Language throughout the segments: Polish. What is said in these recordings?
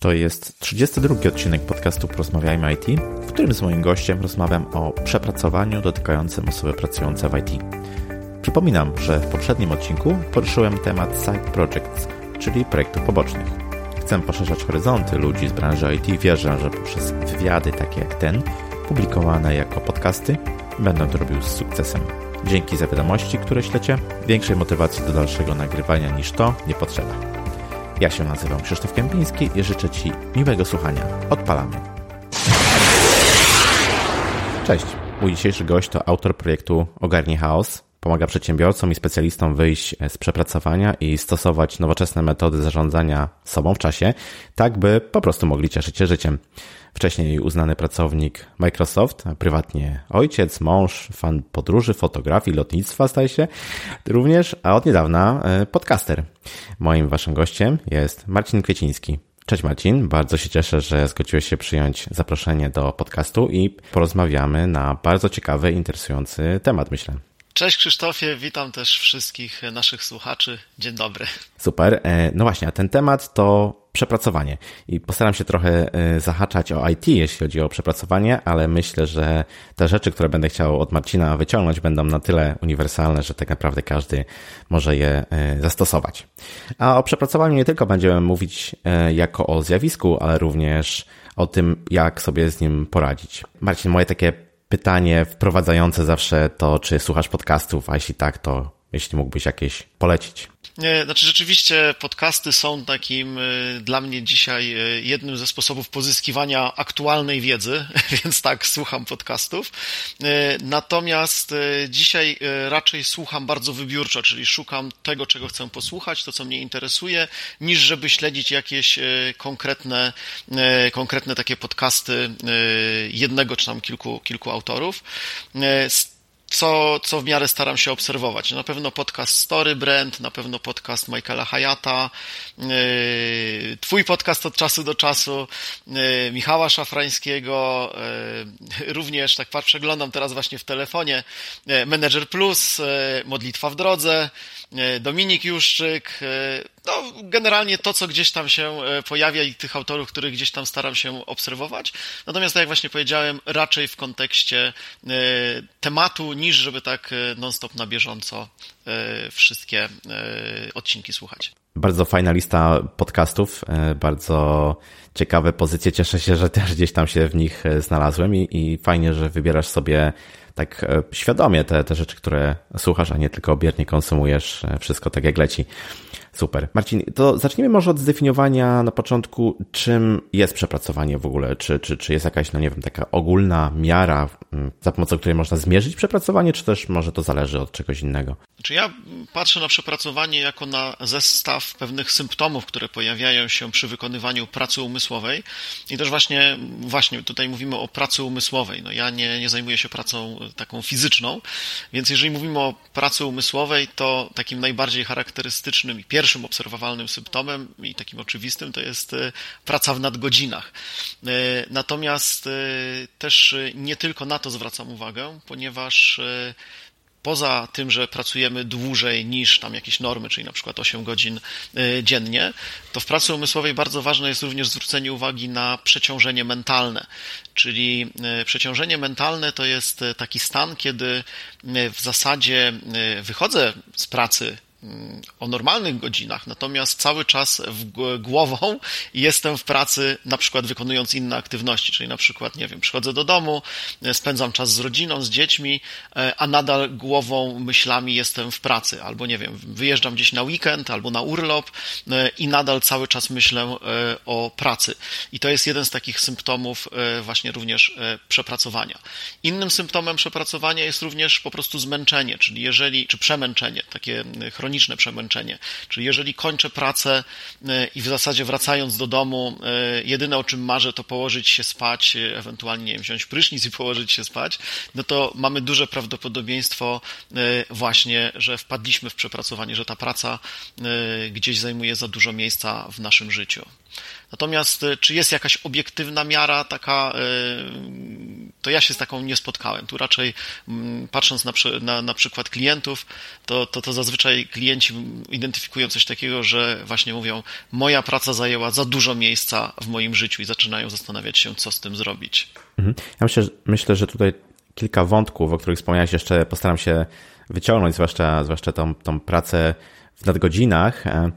To jest 32 odcinek podcastu Porozmawiajmy IT, w którym z moim gościem rozmawiam o przepracowaniu dotykającym osoby pracujące w IT. Przypominam, że w poprzednim odcinku poruszyłem temat side projects, czyli projektów pobocznych. Chcę poszerzać horyzonty ludzi z branży IT wierzę, że poprzez wywiady takie jak ten, publikowane jako podcasty, będę to robił z sukcesem. Dzięki za wiadomości, które ślecie. Większej motywacji do dalszego nagrywania niż to nie potrzeba. Ja się nazywam Krzysztof Kępiński i życzę Ci miłego słuchania. Odpalamy. Cześć. Mój dzisiejszy gość to autor projektu Ogarnie Chaos. Pomaga przedsiębiorcom i specjalistom wyjść z przepracowania i stosować nowoczesne metody zarządzania sobą w czasie, tak by po prostu mogli cieszyć się życiem. Wcześniej uznany pracownik Microsoft, prywatnie ojciec, mąż, fan podróży, fotografii, lotnictwa staje się również, a od niedawna e, podcaster. Moim waszym gościem jest Marcin Kwieciński. Cześć Marcin, bardzo się cieszę, że zgodziłeś się przyjąć zaproszenie do podcastu i porozmawiamy na bardzo ciekawy, interesujący temat, myślę. Cześć Krzysztofie, witam też wszystkich naszych słuchaczy. Dzień dobry. Super. E, no właśnie, a ten temat to przepracowanie. I postaram się trochę e, zahaczać o IT, jeśli chodzi o przepracowanie, ale myślę, że te rzeczy, które będę chciał od Marcina wyciągnąć, będą na tyle uniwersalne, że tak naprawdę każdy może je e, zastosować. A o przepracowaniu nie tylko będziemy mówić jako o zjawisku, ale również o tym, jak sobie z nim poradzić. Marcin, moje takie pytanie wprowadzające zawsze to, czy słuchasz podcastów, a jeśli tak, to jeśli mógłbyś jakieś polecić. Nie, znaczy rzeczywiście podcasty są takim y, dla mnie dzisiaj y, jednym ze sposobów pozyskiwania aktualnej wiedzy, więc tak, słucham podcastów. Y, natomiast dzisiaj raczej słucham bardzo wybiórczo, czyli szukam tego, czego chcę posłuchać, to co mnie interesuje, niż żeby śledzić jakieś konkretne, konkretne takie podcasty jednego czy tam kilku, kilku autorów co, co w miarę staram się obserwować. Na pewno podcast Story Brand, na pewno podcast Michaela Hayata, yy, twój podcast od czasu do czasu, yy, Michała Szafrańskiego, yy, również, tak przeglądam teraz właśnie w telefonie, Manager Plus, Modlitwa w drodze, Dominik Juszczyk, no, generalnie to, co gdzieś tam się pojawia i tych autorów, których gdzieś tam staram się obserwować. Natomiast, tak jak właśnie powiedziałem, raczej w kontekście tematu niż żeby tak e, non-stop na bieżąco e, wszystkie e, odcinki słuchać. Bardzo fajna lista podcastów, bardzo ciekawe pozycje. Cieszę się, że też gdzieś tam się w nich znalazłem i, i fajnie, że wybierasz sobie tak świadomie te, te rzeczy, które słuchasz, a nie tylko biernie konsumujesz wszystko tak jak leci. Super. Marcin, to zacznijmy może od zdefiniowania na początku, czym jest przepracowanie w ogóle. Czy, czy, czy jest jakaś, no nie wiem, taka ogólna miara, mm, za pomocą której można zmierzyć przepracowanie, czy też może to zależy od czegoś innego? Czy ja patrzę na przepracowanie jako na zestaw pewnych symptomów, które pojawiają się przy wykonywaniu pracy umysłowej. I też właśnie, właśnie tutaj mówimy o pracy umysłowej. No ja nie, nie zajmuję się pracą taką fizyczną, więc jeżeli mówimy o pracy umysłowej, to takim najbardziej charakterystycznym i pierwszym pierwszym obserwowalnym symptomem i takim oczywistym to jest e, praca w nadgodzinach. E, natomiast e, też nie tylko na to zwracam uwagę, ponieważ poza tym, że pracujemy dłużej niż tam jakieś normy, czyli na przykład 8 godzin dziennie, to w pracy umysłowej bardzo ważne jest również zwrócenie uwagi na przeciążenie mentalne. Czyli przeciążenie mentalne to jest taki stan, kiedy w zasadzie wychodzę z pracy o normalnych godzinach, natomiast cały czas głową jestem w pracy, na przykład wykonując inne aktywności, czyli na przykład, nie wiem, przychodzę do domu, spędzam czas z rodziną, z dziećmi, e, a nadal głową, myślami jestem w pracy, albo nie wiem, wyjeżdżam gdzieś na weekend, albo na urlop e, i nadal cały czas myślę e, o pracy. I to jest jeden z takich symptomów właśnie również przepracowania. Innym symptomem przepracowania jest również po prostu zmęczenie, czyli jeżeli, czy przemęczenie, takie chroniczne chroniczne przemęczenie. Czyli jeżeli kończę pracę e, i w zasadzie wracając do domu, e, jedyne o czym marzę to położyć się spać, e, ewentualnie wziąć prysznic i położyć się spać, no to mamy duże prawdopodobieństwo właśnie, że wpadliśmy w przepracowanie, że ta praca gdzieś zajmuje za dużo miejsca w naszym życiu. Natomiast czy jest jakaś obiektywna miara taka to ja się z taką nie spotkałem. Tu raczej mm, patrząc na, na, na przykład klientów, to, to, to zazwyczaj klienci identyfikują coś takiego, że właśnie mówią, moja praca zajęła za dużo miejsca w moim życiu i zaczynają zastanawiać się, co z tym zrobić. Mhm. Ja myślę, myślę, że tutaj kilka wątków, o których wspomniałeś, jeszcze postaram się wyciągnąć, zwłaszcza, zwłaszcza tą, tą pracę w nadgodzinach, e,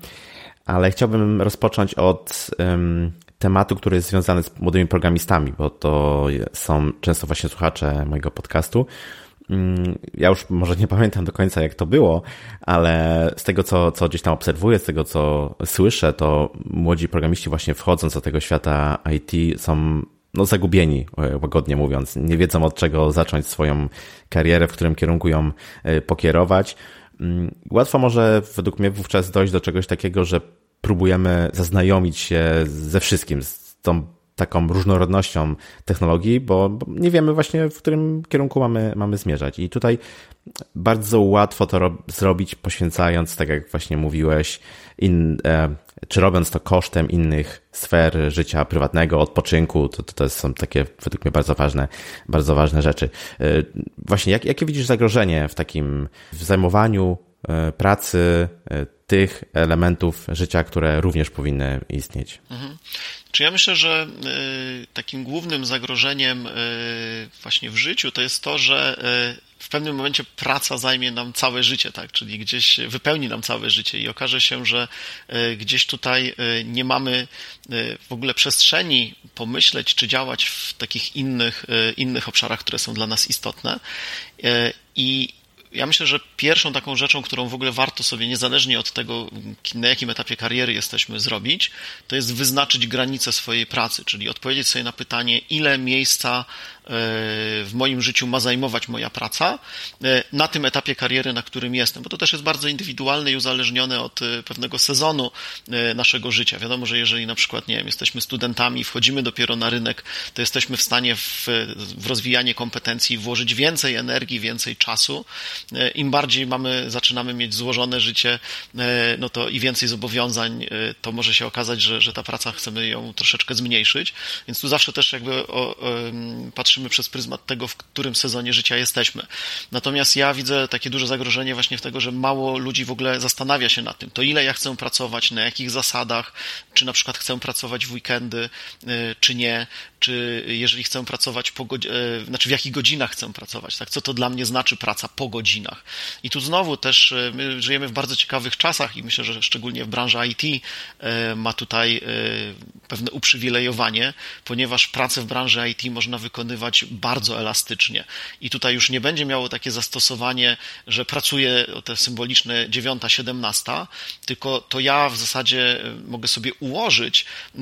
ale chciałbym rozpocząć od um, tematu, który jest związany z młodymi programistami, bo to są często właśnie słuchacze mojego podcastu. Mm, ja już może nie pamiętam do końca, jak to było, ale z tego, co, co gdzieś tam obserwuję, z tego, co słyszę, to młodzi programiści właśnie wchodząc do tego świata IT są no, zagubieni, e, łagodnie mówiąc. Nie wiedzą od czego zacząć swoją karierę, w którym kierunku ją e, pokierować. Mm, łatwo może według mnie wówczas dojść do czegoś takiego, że próbujemy zaznajomić się ze wszystkim, z tą taką różnorodnością technologii, bo, nie wiemy właśnie, w którym kierunku mamy, mamy zmierzać. I tutaj bardzo łatwo to zrobić, poświęcając, tak jak właśnie mówiłeś, in, e, czy robiąc to kosztem innych sfer życia prywatnego, odpoczynku, to, to, to są takie według mnie bardzo ważne, bardzo ważne rzeczy. E, właśnie, jak, jakie widzisz zagrożenie w takim w zajmowaniu e, pracy e, tych elementów życia, które również powinny istnieć? Mhm. Czy ja myślę, że takim głównym zagrożeniem właśnie w życiu to jest to, że w pewnym momencie praca zajmie nam całe życie, tak? Czyli gdzieś wypełni nam całe życie i okaże się, że gdzieś tutaj nie mamy w ogóle przestrzeni pomyśleć czy działać w takich innych, innych obszarach, które są dla nas istotne. I ja myślę, że pierwszą taką rzeczą, którą w ogóle warto sobie, niezależnie od tego, na jakim etapie kariery jesteśmy, zrobić, to jest wyznaczyć granice swojej pracy, czyli odpowiedzieć sobie na pytanie, ile miejsca w moim życiu ma zajmować moja praca e, na tym etapie kariery, na którym jestem, bo to też jest bardzo indywidualne i uzależnione od e, pewnego sezonu e, naszego życia. Wiadomo, że jeżeli na przykład, nie wiem, jesteśmy studentami, wchodzimy dopiero na rynek, to jesteśmy w stanie w, w rozwijanie kompetencji włożyć więcej energii, więcej czasu. Im bardziej mamy, zaczynamy mieć złożone życie, no to i więcej zobowiązań, to może się okazać, że, że ta praca chcemy ją troszeczkę zmniejszyć. Więc tu zawsze też jakby o, o, patrzymy patrzymy przez pryzmat tego, w którym sezonie życia jesteśmy. Natomiast ja widzę takie duże zagrożenie właśnie w tego, że mało ludzi w ogóle zastanawia się nad tym, to ile ja chcę pracować, na jakich zasadach, czy na przykład chcę pracować w weekendy, y, czy nie, czy jeżeli chcę pracować po y, znaczy w jakich godzinach chcę pracować, tak? Co to dla mnie znaczy praca po godzinach. I tu znowu też y, my żyjemy w bardzo ciekawych czasach i myślę, że szczególnie w branży IT ma tutaj pewne uprzywilejowanie, ponieważ pracę w branży IT można wykonywać bardzo elastycznie. I tutaj już nie będzie miało takie zastosowanie, że pracuję o te symboliczne 9-17, tylko to ja w zasadzie e, mogę sobie ułożyć e,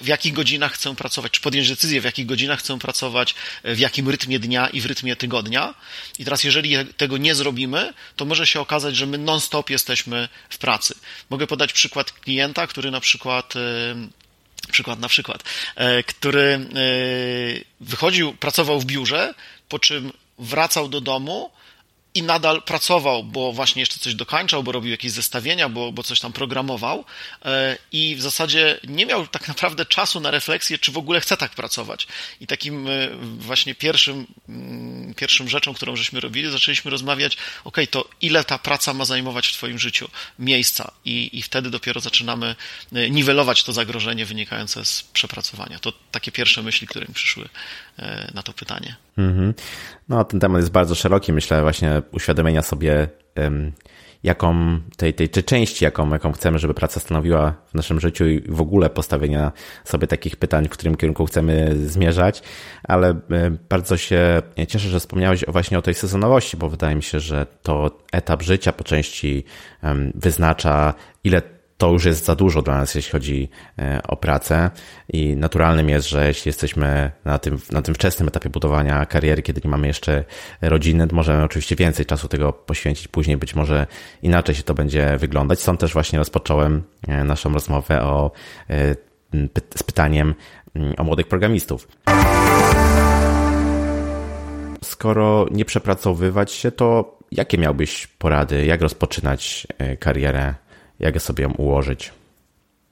w jakich godzinach chcę pracować, czy podjąć decyzję, w jakich godzinach chcę pracować, e, w jakim rytmie dnia i w rytmie tygodnia. I teraz, jeżeli tego nie zrobimy, to może się okazać, że my non-stop jesteśmy w pracy. Mogę podać przykład klienta, który na przykład przykład na przykład, e, który e, wychodził, pracował w biurze, po czym wracał do domu i nadal pracował, bo właśnie jeszcze coś dokańczał, bo robił jakieś zestawienia, bo, bo coś tam programował e, i w zasadzie nie miał tak naprawdę czasu na refleksję, czy w ogóle chce tak pracować. I takim e, właśnie pierwszym, mm, pierwszym rzeczą, którą żeśmy robili, zaczęliśmy rozmawiać, ok, to ile ta praca ma zajmować w Twoim życiu miejsca i, i wtedy dopiero zaczynamy e, niwelować to zagrożenie wynikające z przepracowania. To takie pierwsze myśli, które mi przyszły na to pytanie. Mm -hmm. No, ten temat jest bardzo szeroki. Myślę właśnie uświadomienia sobie, jaką tej, tej, tej części, jaką, jaką chcemy, żeby praca stanowiła w naszym życiu i w ogóle postawienia sobie takich pytań, w którym kierunku chcemy zmierzać, ale bardzo się cieszę, że wspomniałeś właśnie o tej sezonowości, bo wydaje mi się, że to etap życia po części wyznacza, ile to już jest za dużo dla nas, jeśli chodzi e, o pracę i naturalnym jest, że jeśli jesteśmy na tym, na tym wczesnym etapie budowania kariery, kiedy nie mamy jeszcze rodziny, to możemy oczywiście więcej czasu tego poświęcić, później być może inaczej się to będzie wyglądać. Stąd też właśnie rozpocząłem e, naszą rozmowę o, e, z pytaniem o młodych programistów. Skoro nie przepracowywać się, to jakie miałbyś porady, jak rozpoczynać karierę jak sobie ją ułożyć?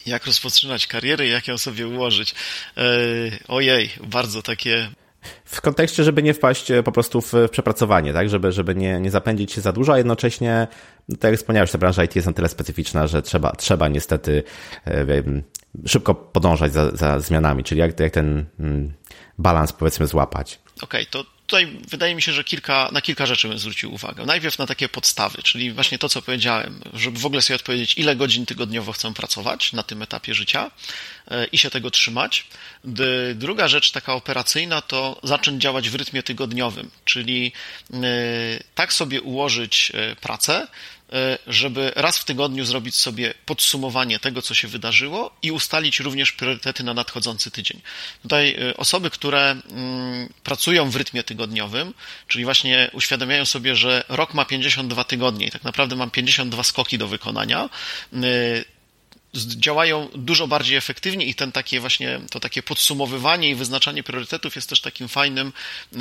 Jak rozpoczynać karierę, jak ją sobie ułożyć? Ojej, bardzo takie W kontekście, żeby nie wpaść po prostu w przepracowanie, tak? Żeby, żeby nie, nie zapędzić się za dużo, a jednocześnie, no tak jak wspomniałeś, ta branża IT jest na tyle specyficzna, że trzeba, trzeba niestety szybko podążać za, za zmianami, czyli jak, jak ten balans powiedzmy złapać. Okej, okay, to tutaj wydaje mi się, że kilka, na kilka rzeczy bym zwrócił uwagę. Najpierw na takie podstawy, czyli właśnie to, co powiedziałem, żeby w ogóle sobie odpowiedzieć, ile godzin tygodniowo chcę pracować na tym etapie życia e, i się tego trzymać. Druga rzecz, taka operacyjna, to zacząć działać w rytmie tygodniowym, czyli e, tak sobie ułożyć e, pracę, żeby raz w tygodniu zrobić sobie podsumowanie tego, co się wydarzyło i ustalić również priorytety na nadchodzący tydzień. Tutaj e, osoby, które mm, pracują w rytmie tygodniowym, czyli właśnie uświadamiają sobie, że rok ma 52 tygodnie i tak naprawdę mam 52 skoki do wykonania, e, działają dużo bardziej efektywnie i ten takie właśnie, to takie podsumowywanie i wyznaczanie priorytetów jest też takim fajnym, e,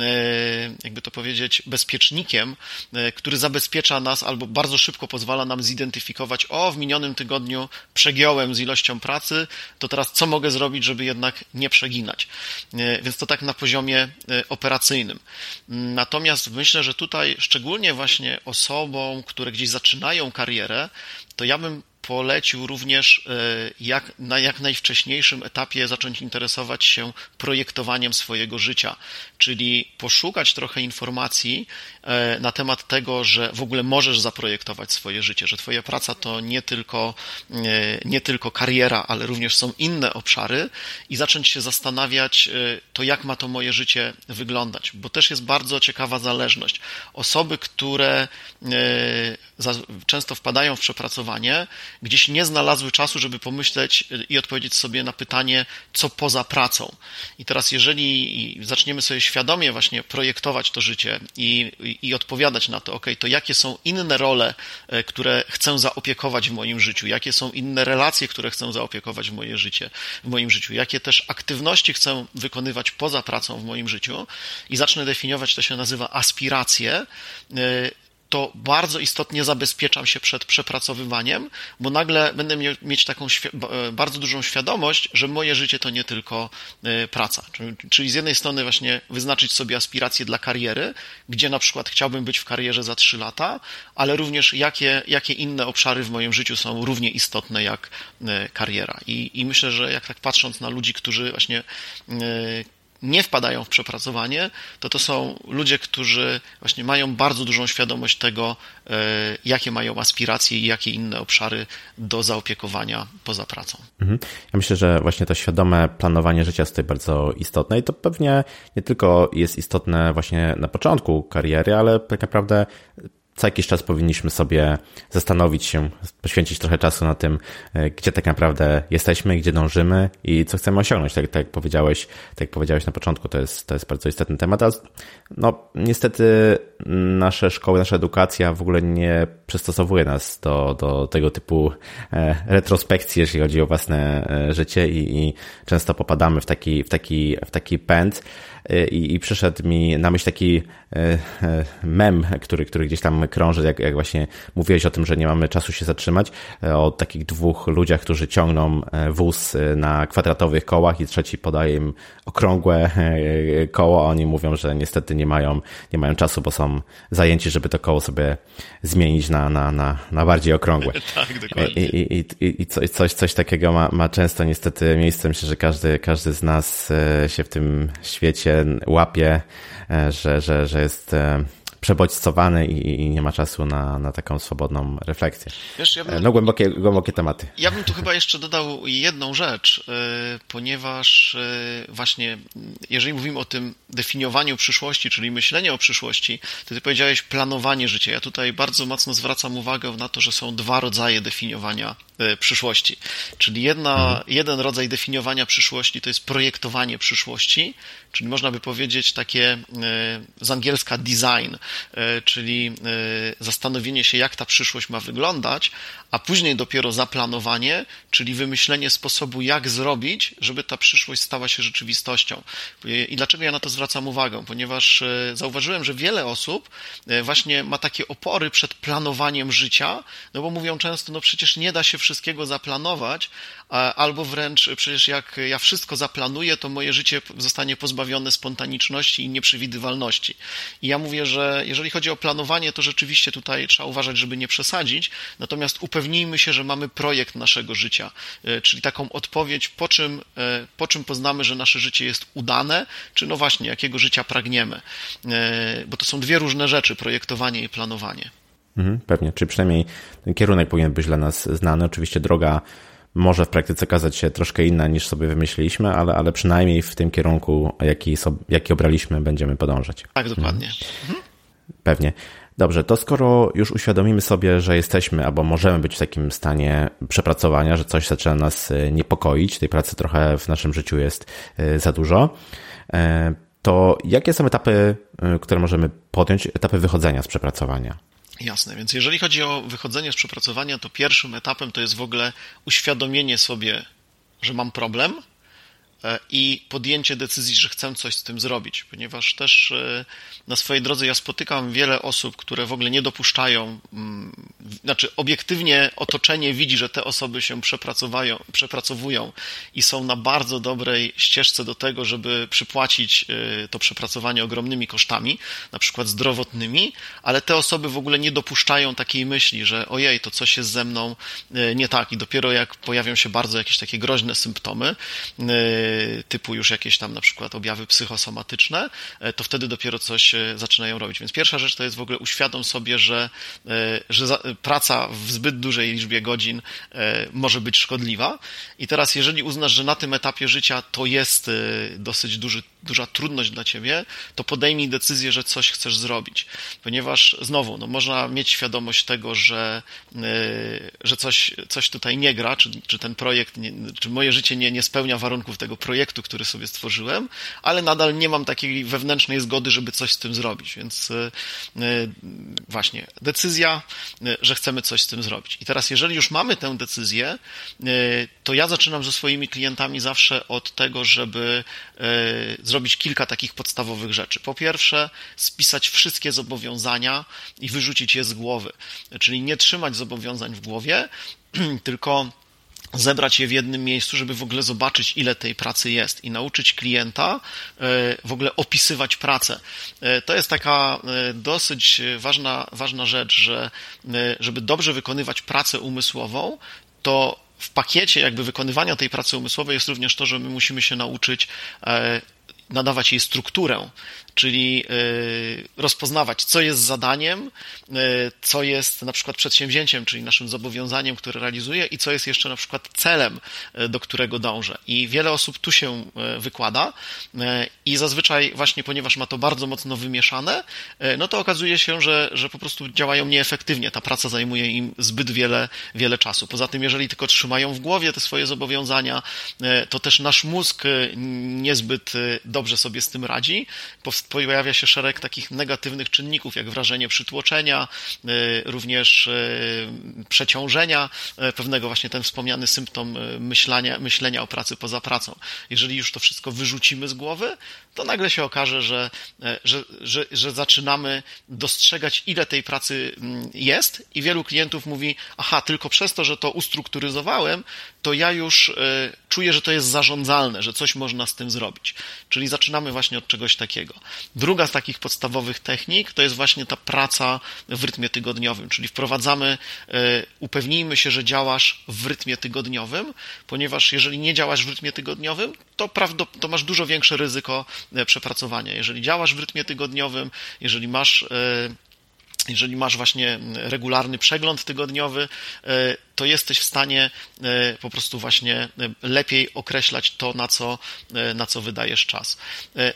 jakby to powiedzieć, bezpiecznikiem, e, który zabezpiecza nas albo bardzo szybko pozwala nam zidentyfikować, o, w minionym tygodniu przegiąłem z ilością pracy, to teraz co mogę zrobić, żeby jednak nie przeginać. E, więc to tak na poziomie operacyjnym. Natomiast myślę, że tutaj szczególnie właśnie osobom, które gdzieś zaczynają karierę, to ja bym polecił również e, jak, na jak najwcześniejszym etapie zacząć interesować się projektowaniem swojego życia, czyli poszukać trochę informacji e, na temat tego, że w ogóle możesz zaprojektować swoje życie, że Twoja praca to nie tylko, e, nie tylko kariera, ale również są inne obszary i zacząć się zastanawiać, to jak ma to moje życie wyglądać, bo też jest bardzo ciekawa zależność. Osoby, które często wpadają w przepracowanie, gdzieś nie znalazły czasu, żeby pomyśleć i odpowiedzieć sobie na pytanie, co poza pracą. I teraz, jeżeli zaczniemy sobie świadomie właśnie projektować to życie i, i, i odpowiadać na to, ok, to jakie są inne role, e, które chcę zaopiekować w moim życiu, jakie są inne relacje, które chcę zaopiekować w moje życie, w moim życiu, jakie też aktywności chcę wykonywać poza pracą w moim życiu? I zacznę definiować, to się nazywa aspiracje, e, to bardzo istotnie zabezpieczam się przed przepracowywaniem, bo nagle będę mieć taką e, bardzo dużą świadomość, że moje życie to nie tylko e, praca. Czyli z jednej strony właśnie wyznaczyć sobie aspiracje dla kariery, gdzie na przykład chciałbym być w karierze za trzy lata, ale również jakie, jakie inne obszary w moim życiu są równie istotne jak e, kariera. I, I myślę, że jak tak patrząc na ludzi, którzy właśnie nie wpadają w przepracowanie, to to są ludzie, którzy właśnie mają bardzo dużą świadomość tego, e, jakie mają aspiracje i jakie inne obszary do zaopiekowania poza pracą. Mhm. Ja myślę, że właśnie to świadome planowanie życia jest tutaj bardzo istotne i to pewnie nie tylko jest istotne właśnie na początku kariery, ale tak naprawdę co jakiś czas powinniśmy sobie zastanowić się, poświęcić trochę czasu na tym, e, gdzie tak naprawdę jesteśmy, gdzie dążymy i co chcemy osiągnąć. Tak, tak jak powiedziałeś, tak jak powiedziałeś na początku, to jest, to jest bardzo istotny temat. Ale no, niestety nasze szkoły, nasza edukacja w ogóle nie przystosowuje nas do, do tego typu e, retrospekcji, jeżeli chodzi o własne e, życie i, i często popadamy w taki, w taki, w taki pęd i, i przyszedł mi na myśl taki e, e, mem, który, który gdzieś tam krąży, jak, jak właśnie mówiłeś o tym, że nie mamy czasu się zatrzymać, e, o takich dwóch ludziach, którzy ciągną wóz na kwadratowych kołach i trzeci podaje im okrągłe koło, a oni mówią, że niestety nie mają, nie mają czasu, bo są zajęci, żeby to koło sobie zmienić na, na, na, na bardziej okrągłe. tak, dokładnie. I, i, i, i coś, coś takiego ma, ma często niestety miejsce. Myślę, że każdy, każdy z nas się w tym świecie łapie, e, że, że, że jest e, przebodźcowany i, i, nie ma czasu na, na taką swobodną refleksję. Wiesz, ja bym, no głębokie, głębokie tematy. Ja bym tu chyba jeszcze dodał jedną rzecz, e, ponieważ właśnie jeżeli mówimy o tym definiowaniu przyszłości, czyli myślenie o przyszłości, to ty powiedziałeś planowanie życia. Ja tutaj bardzo mocno zwracam uwagę na to, że są dwa rodzaje definiowania E, przyszłości. Czyli jedna, mhm. jeden rodzaj definiowania przyszłości to jest projektowanie przyszłości, czyli można by powiedzieć takie e, z angielska design, czyli zastanowienie się, jak ta przyszłość ma wyglądać, a później dopiero zaplanowanie, czyli wymyślenie sposobu, jak zrobić, żeby ta przyszłość stała się rzeczywistością. I dlaczego ja na to zwracam uwagę? Ponieważ zauważyłem, że wiele osób właśnie ma takie opory przed planowaniem życia, no bo mówią często, no przecież nie da się wszystkiego zaplanować, albo wręcz przecież jak ja wszystko zaplanuję, to moje życie zostanie pozbawione spontaniczności i nieprzewidywalności. I ja mówię, że jeżeli chodzi o planowanie, to rzeczywiście tutaj trzeba uważać, żeby nie przesadzić, natomiast upewnijmy się, że mamy projekt naszego życia, e, czyli taką odpowiedź, po czym, e, po czym poznamy, że nasze życie jest udane, czy no właśnie, jakiego życia pragniemy. E, bo to są dwie różne rzeczy, projektowanie i planowanie. Mhm, pewnie, czy przynajmniej ten kierunek powinien być dla nas znany. Oczywiście droga może w praktyce okazać się troszkę inna niż sobie wymyśliliśmy, ale, ale przynajmniej w tym kierunku, jaki, sobie, jaki obraliśmy, będziemy podążać. Tak, dokładnie. Mhm. Pewnie. Dobrze, to skoro już uświadomimy sobie, że jesteśmy albo możemy być w takim stanie przepracowania, że coś zaczyna nas e, niepokoić, tej pracy trochę w naszym życiu jest e, za dużo, e, to jakie są etapy, które możemy podjąć, etapy wychodzenia z przepracowania? Jasne, więc jeżeli chodzi o wychodzenie z przepracowania, to pierwszym etapem to jest w ogóle uświadomienie sobie, że mam problem, i podjęcie decyzji, że chcę coś z tym zrobić, ponieważ też e, na swojej drodze ja spotykam wiele osób, które w ogóle nie dopuszczają, mm, znaczy obiektywnie otoczenie widzi, że te osoby się przepracowują i są na bardzo dobrej ścieżce do tego, żeby przypłacić e, to przepracowanie ogromnymi kosztami, na przykład zdrowotnymi, ale te osoby w ogóle nie dopuszczają takiej myśli, że ojej, to coś jest ze mną nie tak i dopiero jak pojawią się bardzo jakieś takie groźne symptomy, typu już jakieś tam na przykład objawy psychosomatyczne, e, to wtedy dopiero coś e, zaczynają robić. Więc pierwsza rzecz to jest w ogóle uświadom sobie, że, e, że praca w zbyt dużej liczbie godzin może być szkodliwa. I teraz, jeżeli uznasz, że na tym etapie życia to jest dosyć duży, duża trudność dla ciebie, to podejmij decyzję, że coś chcesz zrobić. Ponieważ znowu, no, można mieć świadomość tego, że, że coś, coś tutaj nie gra, czy, czy ten projekt, nie, czy moje życie nie, nie spełnia warunków tego projektu, który sobie stworzyłem, ale nadal nie mam takiej wewnętrznej zgody, żeby coś z tym zrobić. Więc e, e, właśnie, decyzja, że chcemy coś z tym zrobić. I teraz, jeżeli już mamy tę decyzję, to ja zaczynam ze swoimi klientami zawsze od tego, żeby zrobić kilka takich podstawowych rzeczy. Po pierwsze, spisać wszystkie zobowiązania i wyrzucić je z głowy. Czyli nie trzymać zobowiązań w głowie, tylko zebrać je w jednym miejscu, żeby w ogóle zobaczyć, ile tej pracy jest i nauczyć klienta e, w ogóle opisywać pracę. E, to jest taka e, dosyć ważna, ważna rzecz, że żeby dobrze wykonywać pracę umysłową, to w pakiecie jakby wykonywania tej pracy umysłowej jest również to, że my musimy się nauczyć nadawać jej strukturę, czyli y, rozpoznawać, co jest zadaniem, y, co jest na przykład przedsięwzięciem, czyli naszym zobowiązaniem, które realizuję i co jest jeszcze na przykład celem, y, do którego dążę. I wiele osób tu się wykłada i zazwyczaj właśnie, ponieważ ma to bardzo mocno wymieszane, no to okazuje się, że, że po prostu działają nieefektywnie. Ta praca zajmuje im zbyt wiele, wiele czasu. Poza tym, jeżeli tylko trzymają w głowie te swoje zobowiązania, to też nasz mózg niezbyt dobrze sobie z tym radzi pojawia się szereg takich negatywnych czynników, jak wrażenie przytłoczenia, y, również y, przeciążenia, y, pewnego właśnie ten wspomniany symptom myślenia, myślenia o pracy poza pracą. Jeżeli już to wszystko wyrzucimy z głowy, to nagle się okaże, że, że, że, że zaczynamy dostrzegać, ile tej pracy mm, jest i wielu klientów mówi, aha, tylko przez to, że to ustrukturyzowałem, to ja już czuję, że to jest zarządzalne, że coś można z tym zrobić. Czyli zaczynamy właśnie od czegoś takiego. Druga z takich podstawowych technik to jest właśnie ta praca w rytmie tygodniowym, czyli wprowadzamy, e, upewnijmy się, że działasz w rytmie tygodniowym, ponieważ jeżeli nie działasz w rytmie tygodniowym, to, to masz dużo większe ryzyko e, przepracowania. Jeżeli działasz w rytmie tygodniowym, jeżeli masz e, jeżeli masz właśnie regularny przegląd tygodniowy, e, to jesteś w stanie e, po prostu właśnie e, lepiej określać to, na co, na co wydajesz czas.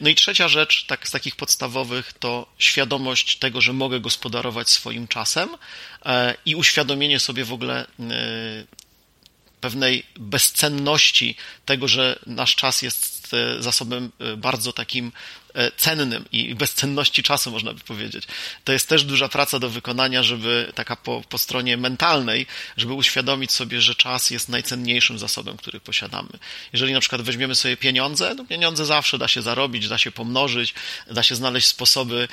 No i trzecia rzecz, tak z takich podstawowych, to świadomość tego, że mogę gospodarować swoim czasem i uświadomienie sobie w ogóle pewnej bezcenności tego, że nasz czas jest zasobem bardzo takim cennym i bezcenności czasu, można by powiedzieć. To jest też duża praca do wykonania, żeby taka po, po stronie mentalnej, żeby uświadomić sobie, że czas jest najcenniejszym zasobem, który posiadamy. Jeżeli na przykład weźmiemy sobie pieniądze, no pieniądze zawsze da się zarobić, da się pomnożyć, da się znaleźć sposoby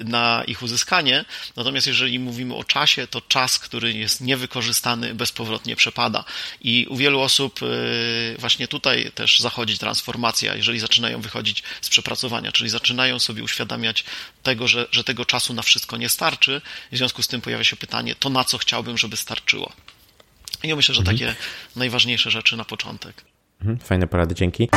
na ich uzyskanie. Natomiast jeżeli mówimy o czasie, to czas, który jest niewykorzystany, bezpowrotnie przepada. I u wielu osób właśnie tutaj też zachodzi transformacja, jeżeli zaczynają wychodzić z przepracowania, czyli zaczynają sobie uświadamiać tego, że, że tego czasu na wszystko nie starczy. W związku z tym pojawia się pytanie, to na co chciałbym, żeby starczyło. I ja myślę, że mhm. takie najważniejsze rzeczy na początek. Mhm, fajne porady, dzięki.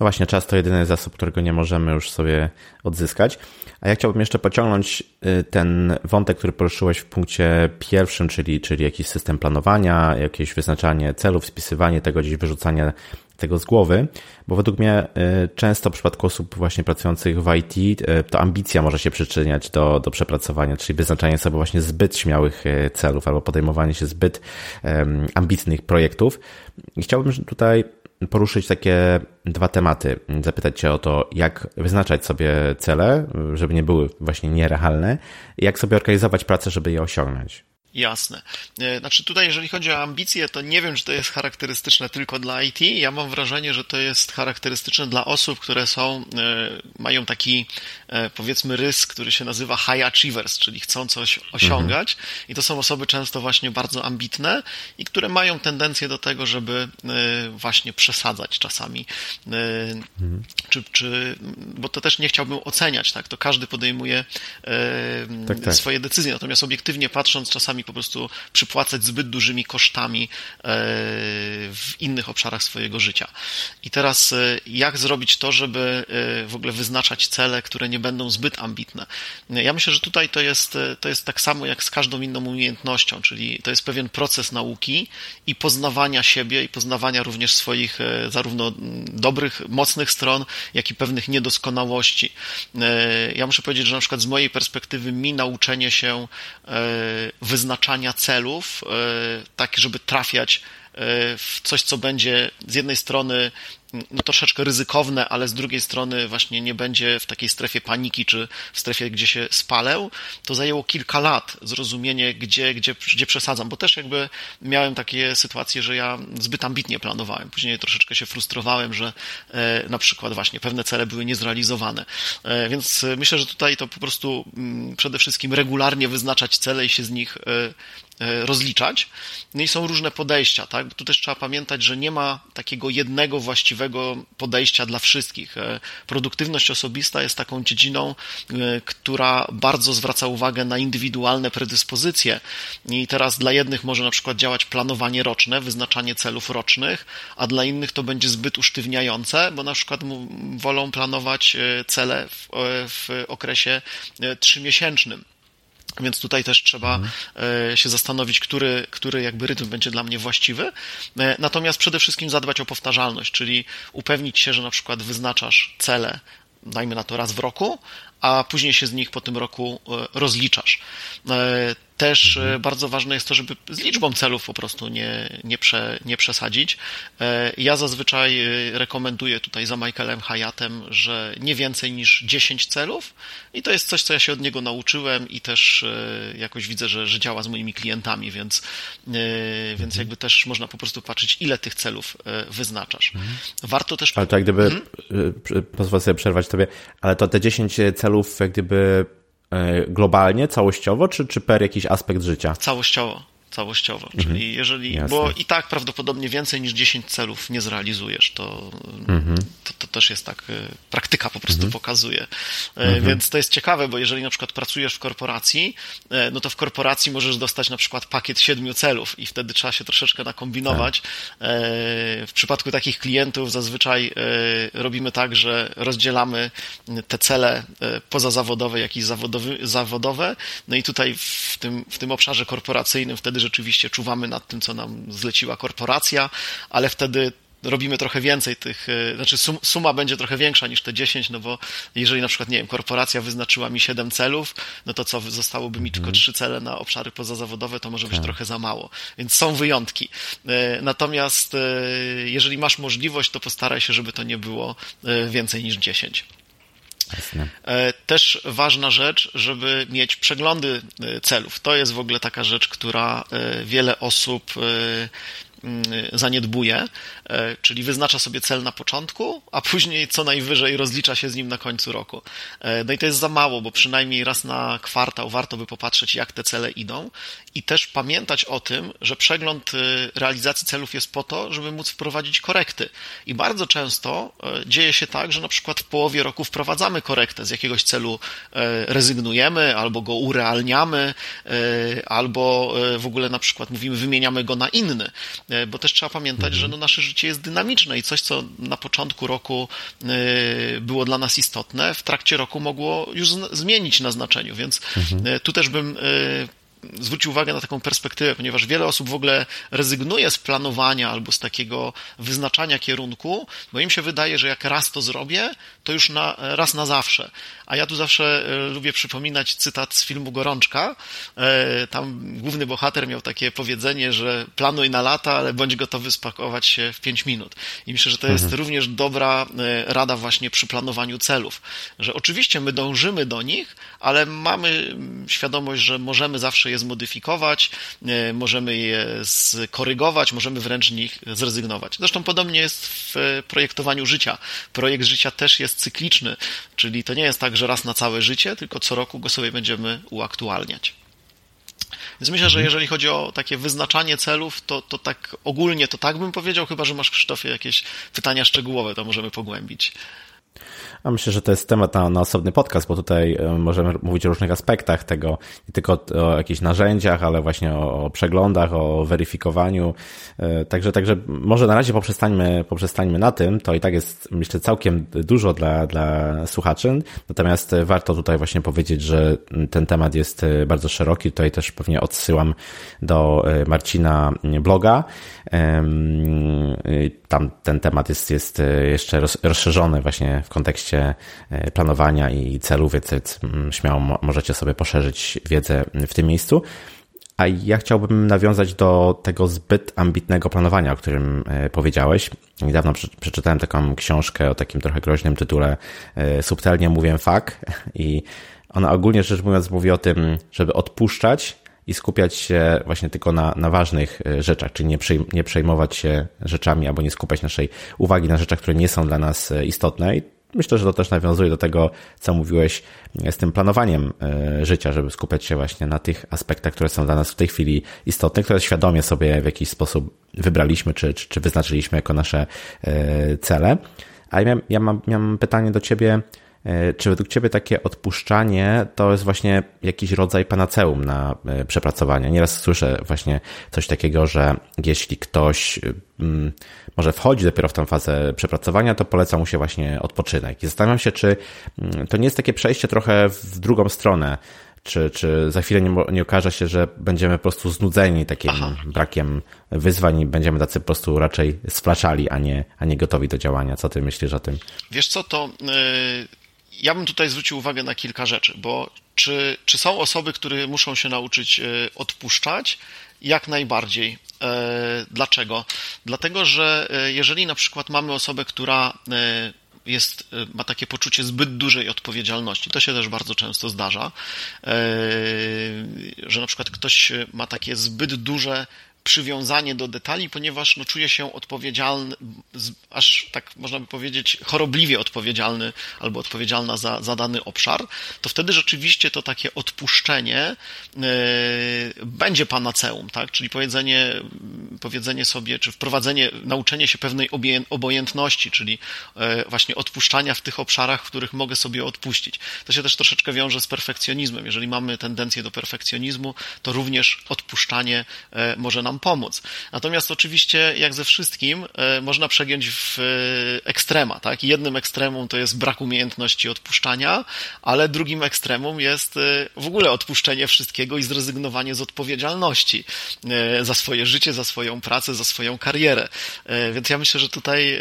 No właśnie, czas to jedyny zasób, którego nie możemy już sobie odzyskać. A ja chciałbym jeszcze pociągnąć y, ten wątek, który poruszyłeś w punkcie pierwszym, czyli, czyli jakiś system planowania, jakieś wyznaczanie celów, spisywanie tego, gdzieś wyrzucanie tego z głowy, bo według mnie y, często w przypadku osób właśnie pracujących w IT y, to ambicja może się przyczyniać do, do przepracowania, czyli wyznaczanie sobie właśnie zbyt śmiałych celów albo podejmowanie się zbyt ambitnych projektów. I chciałbym tutaj poruszyć takie dwa tematy. Zapytać Cię o to, jak wyznaczać sobie cele, żeby nie były właśnie nierealne, jak sobie organizować pracę, żeby je osiągnąć. Jasne. E, znaczy tutaj, jeżeli chodzi o ambicje, to nie wiem, czy to jest charakterystyczne tylko dla IT. Ja mam wrażenie, że to jest charakterystyczne dla osób, które są, e, mają taki, e, powiedzmy, rys, który się nazywa high achievers, czyli chcą coś osiągać. Mhm. I to są osoby często właśnie bardzo ambitne i które mają tendencję do tego, żeby właśnie przesadzać czasami. Mhm. Czy, czy, bo to też nie chciałbym oceniać, tak? To każdy podejmuje tak, tak. swoje decyzje. Natomiast obiektywnie patrząc, czasami po prostu przypłacać zbyt dużymi kosztami e, w innych obszarach swojego życia. I teraz e, jak zrobić to, żeby e, w ogóle wyznaczać cele, które nie będą zbyt ambitne? Ja myślę, że tutaj to jest, to jest tak samo jak z każdą inną umiejętnością, czyli to jest pewien proces nauki i poznawania siebie i poznawania również swoich zarówno dobrych, mocnych stron, jak i pewnych niedoskonałości. Ja muszę powiedzieć, że na przykład z mojej perspektywy mi nauczenie się wyznaczania wyznaczania celów, e, tak żeby trafiać e, w coś, co będzie z jednej strony no, troszeczkę ryzykowne, ale z drugiej strony właśnie nie będzie w takiej strefie paniki, czy w strefie, gdzie się spalę, to zajęło kilka lat zrozumienie, gdzie, gdzie, gdzie przesadzam, bo też jakby miałem takie sytuacje, że ja zbyt ambitnie planowałem. Później troszeczkę się frustrowałem, że e, na przykład właśnie pewne cele były niezrealizowane. E, więc myślę, że tutaj to po prostu m, mm, przede wszystkim regularnie wyznaczać cele i się z nich e, rozliczać. No i są różne podejścia, tak? Tu też trzeba pamiętać, że nie ma takiego jednego właściwego podejścia dla wszystkich. E, produktywność osobista jest taką dziedziną, e, która bardzo zwraca uwagę na indywidualne predyspozycje. I teraz dla jednych może na przykład działać planowanie roczne, wyznaczanie celów rocznych, a dla innych to będzie zbyt usztywniające, bo na przykład wolą planować cele w, w okresie trzymiesięcznym. Więc tutaj też trzeba mhm. E, się zastanowić, który, który jakby rytm będzie dla mnie właściwy. E, natomiast przede wszystkim zadbać o powtarzalność, czyli upewnić się, że na przykład wyznaczasz cele, dajmy na to raz w roku, a później się z nich po tym roku e, rozliczasz. Też mhm. bardzo ważne jest to, żeby z liczbą celów po prostu nie, nie, prze, nie przesadzić. Ja zazwyczaj rekomenduję tutaj za Michaelem Hayatem, że nie więcej niż 10 celów i to jest coś, co ja się od niego nauczyłem i też jakoś widzę, że, że działa z moimi klientami, więc, więc mhm. jakby też można po prostu patrzeć, ile tych celów wyznaczasz. Mhm. Warto też... Ale to jak gdyby, mhm. pozwolę sobie przerwać tobie, ale to te 10 celów jak gdyby E, globalnie, całościowo, czy, czy per jakiś aspekt życia? Całościowo całościowo. Mhm. Czyli jeżeli, Jasne. bo i tak prawdopodobnie więcej niż 10 celów nie zrealizujesz, to, mhm. to, to, też jest tak, e, praktyka po prostu mhm. pokazuje. E, mhm. Więc to jest ciekawe, bo jeżeli na przykład pracujesz w korporacji, e, no to w korporacji możesz dostać na przykład pakiet siedmiu celów i wtedy trzeba się troszeczkę nakombinować. Tak. W przypadku takich klientów zazwyczaj robimy tak, że rozdzielamy te cele pozazawodowe, jak i zawodowe, zawodowe. No i tutaj w tym, w tym obszarze korporacyjnym wtedy rzeczywiście czuwamy nad tym, co nam zleciła korporacja, ale wtedy robimy trochę więcej tych, e, znaczy sum, suma będzie trochę większa niż te 10, no bo jeżeli na przykład, nie wiem, korporacja wyznaczyła mi 7 celów, no to co, zostałoby mi tylko 3 mhm. cele na obszary pozazawodowe, to może być tak. trochę za mało. Więc są wyjątki. E, natomiast e, jeżeli masz możliwość, to postaraj się, żeby to nie było więcej niż 10. Jasne. Też ważna rzecz, żeby mieć przeglądy celów. To jest w ogóle taka rzecz, która wiele osób Mm, zaniedbuje, e, czyli wyznacza sobie cel na początku, a później co najwyżej rozlicza się z nim na końcu roku. E, no i to jest za mało, bo przynajmniej raz na kwartał warto by popatrzeć, jak te cele idą i też pamiętać o tym, że przegląd e, realizacji celów jest po to, żeby móc wprowadzić korekty. I bardzo często dzieje się tak, że na przykład w połowie roku wprowadzamy korektę, z jakiegoś celu rezygnujemy, albo go urealniamy, albo w ogóle na przykład mówimy, wymieniamy go na inny. E, bo też trzeba pamiętać, że no nasze życie jest dynamiczne i coś, co na początku roku e, było dla nas istotne, w trakcie roku mogło już zmienić na znaczeniu, więc. E, tu też bym zwrócił uwagę na taką perspektywę, ponieważ wiele osób w ogóle rezygnuje z planowania albo z takiego wyznaczania kierunku, bo im się wydaje, że jak raz to zrobię, to już na, raz na zawsze. A ja tu zawsze e, lubię przypominać cytat z filmu Gorączka. E, tam główny bohater miał takie powiedzenie, że planuj na lata, ale bądź gotowy spakować się w 5 minut. I myślę, że to jest mhm. również dobra e, rada właśnie przy planowaniu celów, że oczywiście my dążymy do nich, ale mamy świadomość, że możemy zawsze je zmodyfikować, możemy je skorygować, możemy wręcz z nich zrezygnować. Zresztą podobnie jest w projektowaniu życia. Projekt życia też jest cykliczny, czyli to nie jest tak, że raz na całe życie, tylko co roku go sobie będziemy uaktualniać. Więc myślę, że mhm. jeżeli chodzi o takie wyznaczanie celów, to, to tak ogólnie to tak bym powiedział, chyba że masz Krzysztofie jakieś pytania szczegółowe, to możemy pogłębić. A myślę, że to jest temat na, na osobny podcast, bo tutaj e, możemy mówić o różnych aspektach tego, nie tylko o, jakichś narzędziach, ale właśnie o, o, przeglądach, o weryfikowaniu. E, także, także może na razie poprzestańmy, poprzestańmy na tym. To i tak jest, myślę, całkiem dużo dla, dla słuchaczy. Natomiast warto tutaj właśnie powiedzieć, że ten temat jest bardzo szeroki. Tutaj też pewnie odsyłam do e, Marcina bloga. Tam ten temat jest, jest jeszcze rozszerzony właśnie w kontekście e, planowania i celów, więc mm, śmiało możecie sobie poszerzyć wiedzę w tym miejscu. A ja chciałbym nawiązać do tego zbyt ambitnego planowania, o którym e, powiedziałeś. Niedawno przeczytałem taką książkę o takim trochę groźnym tytule e, Subtelnie mówię fuck i ona ogólnie rzecz mówiąc mówi o tym, żeby odpuszczać i skupiać się właśnie tylko na, na ważnych rzeczach, czyli nie, nie przejmować się rzeczami albo nie skupiać naszej uwagi na rzeczach, które nie są dla nas istotne. I myślę, że to też nawiązuje do tego, co mówiłeś z tym planowaniem e, życia, żeby skupiać się właśnie na tych aspektach, które są dla nas w tej chwili istotne, które świadomie sobie w jakiś sposób wybraliśmy, czy, czy, czy wyznaczyliśmy jako nasze e, cele. A ja, ja mam, pytanie do Ciebie, E, czy według Ciebie takie odpuszczanie to jest właśnie jakiś rodzaj panaceum na e, przepracowanie? Nieraz słyszę właśnie coś takiego, że jeśli ktoś mm, może wchodzi dopiero w tę fazę przepracowania, to poleca mu się właśnie odpoczynek. I zastanawiam się, czy mm, to nie jest takie przejście trochę w drugą stronę, czy, czy za chwilę nie, nie okaże się, że będziemy po prostu znudzeni takim Aha. brakiem wyzwań i będziemy tacy po prostu raczej splaczali, a nie, a nie gotowi do działania. Co ty myślisz o tym? Wiesz co, to yy ja bym tutaj zwrócił uwagę na kilka rzeczy, bo czy, czy są osoby, które muszą się nauczyć e, odpuszczać? Jak najbardziej. E, dlaczego? Dlatego, że e, jeżeli na przykład mamy osobę, która jest, ma takie poczucie zbyt dużej odpowiedzialności. To się też bardzo często zdarza, że na przykład ktoś ma takie zbyt duże przywiązanie do detali, ponieważ no, czuje się odpowiedzialny, aż tak można by powiedzieć, chorobliwie odpowiedzialny albo odpowiedzialna za, za dany obszar, to wtedy rzeczywiście to takie odpuszczenie yy, będzie panaceum, tak? Czyli powiedzenie, powiedzenie sobie, czy wprowadzenie, nauczenie się pewnej obojętności, czyli yy, właśnie odpuszczania w tych obszarach, w których mogę sobie odpuścić. To się też troszeczkę wiąże z perfekcjonizmem. Jeżeli mamy tendencję do perfekcjonizmu, to również odpuszczanie yy, może nam pomóc. Natomiast oczywiście, jak ze wszystkim, można przegiąć w ekstrema, tak? Jednym ekstremum to jest brak umiejętności odpuszczania, ale drugim ekstremum jest w ogóle odpuszczenie wszystkiego i zrezygnowanie z odpowiedzialności za swoje życie, za swoją pracę, za swoją karierę. Więc ja myślę, że tutaj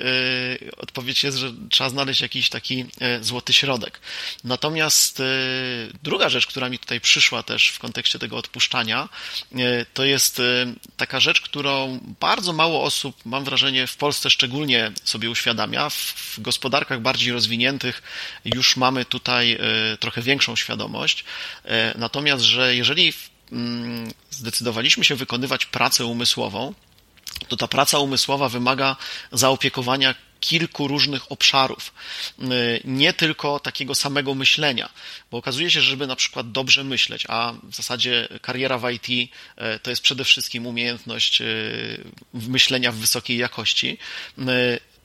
odpowiedź jest, że trzeba znaleźć jakiś taki złoty środek. Natomiast druga rzecz, która mi tutaj przyszła też w kontekście tego odpuszczania, to jest taka rzecz, którą bardzo mało osób, mam wrażenie, w Polsce szczególnie sobie uświadamia. W gospodarkach bardziej rozwiniętych już mamy tutaj trochę większą świadomość. Natomiast, że jeżeli mm, zdecydowaliśmy się wykonywać pracę umysłową, to ta praca umysłowa wymaga zaopiekowania kilku różnych obszarów, nie tylko takiego samego myślenia, bo okazuje się, że żeby na przykład dobrze myśleć, a w zasadzie kariera w IT e, to jest przede wszystkim umiejętność e, myślenia w wysokiej jakości,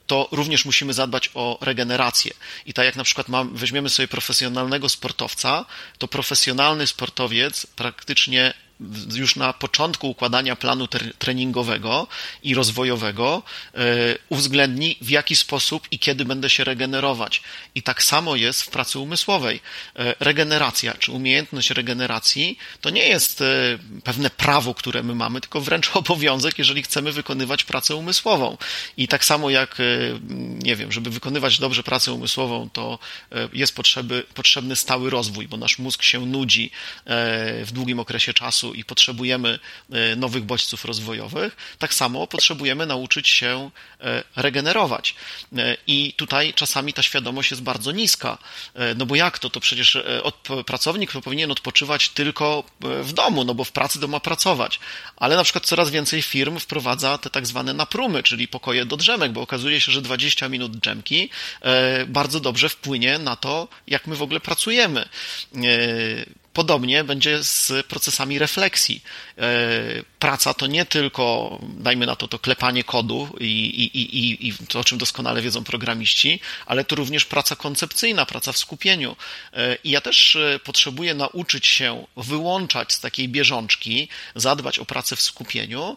to również musimy zadbać o regenerację. I tak jak na przykład mam, weźmiemy sobie profesjonalnego sportowca, to profesjonalny sportowiec praktycznie już na początku układania planu treningowego i rozwojowego e, uwzględni, w jaki sposób i kiedy będę się regenerować. I tak samo jest w pracy umysłowej. E, regeneracja, czy umiejętność regeneracji, to nie jest e, pewne prawo, które my mamy, tylko wręcz obowiązek, jeżeli chcemy wykonywać pracę umysłową. I tak samo jak, nie wiem, żeby wykonywać dobrze pracę umysłową, to jest potrzeby, potrzebny stały rozwój, bo nasz mózg się nudzi w długim okresie czasu i potrzebujemy e, nowych bodźców rozwojowych, tak samo potrzebujemy nauczyć się e, regenerować. E, I tutaj czasami ta świadomość jest bardzo niska. No bo jak to? To przecież pracownik powinien odpoczywać tylko w domu, no bo w pracy to ma pracować. Ale na przykład coraz więcej firm wprowadza te tak zwane naprumy, czyli pokoje do drzemek, bo okazuje się, że 20 minut drzemki bardzo dobrze wpłynie na to, jak my w ogóle pracujemy. Podobnie będzie z procesami refleksji. E, praca to nie tylko, dajmy na to, to klepanie kodu i, i, i, i to, o czym doskonale wiedzą programiści, ale to również praca koncepcyjna, praca w skupieniu. E, I ja też e, potrzebuję nauczyć się wyłączać z takiej bieżączki, zadbać o pracę w skupieniu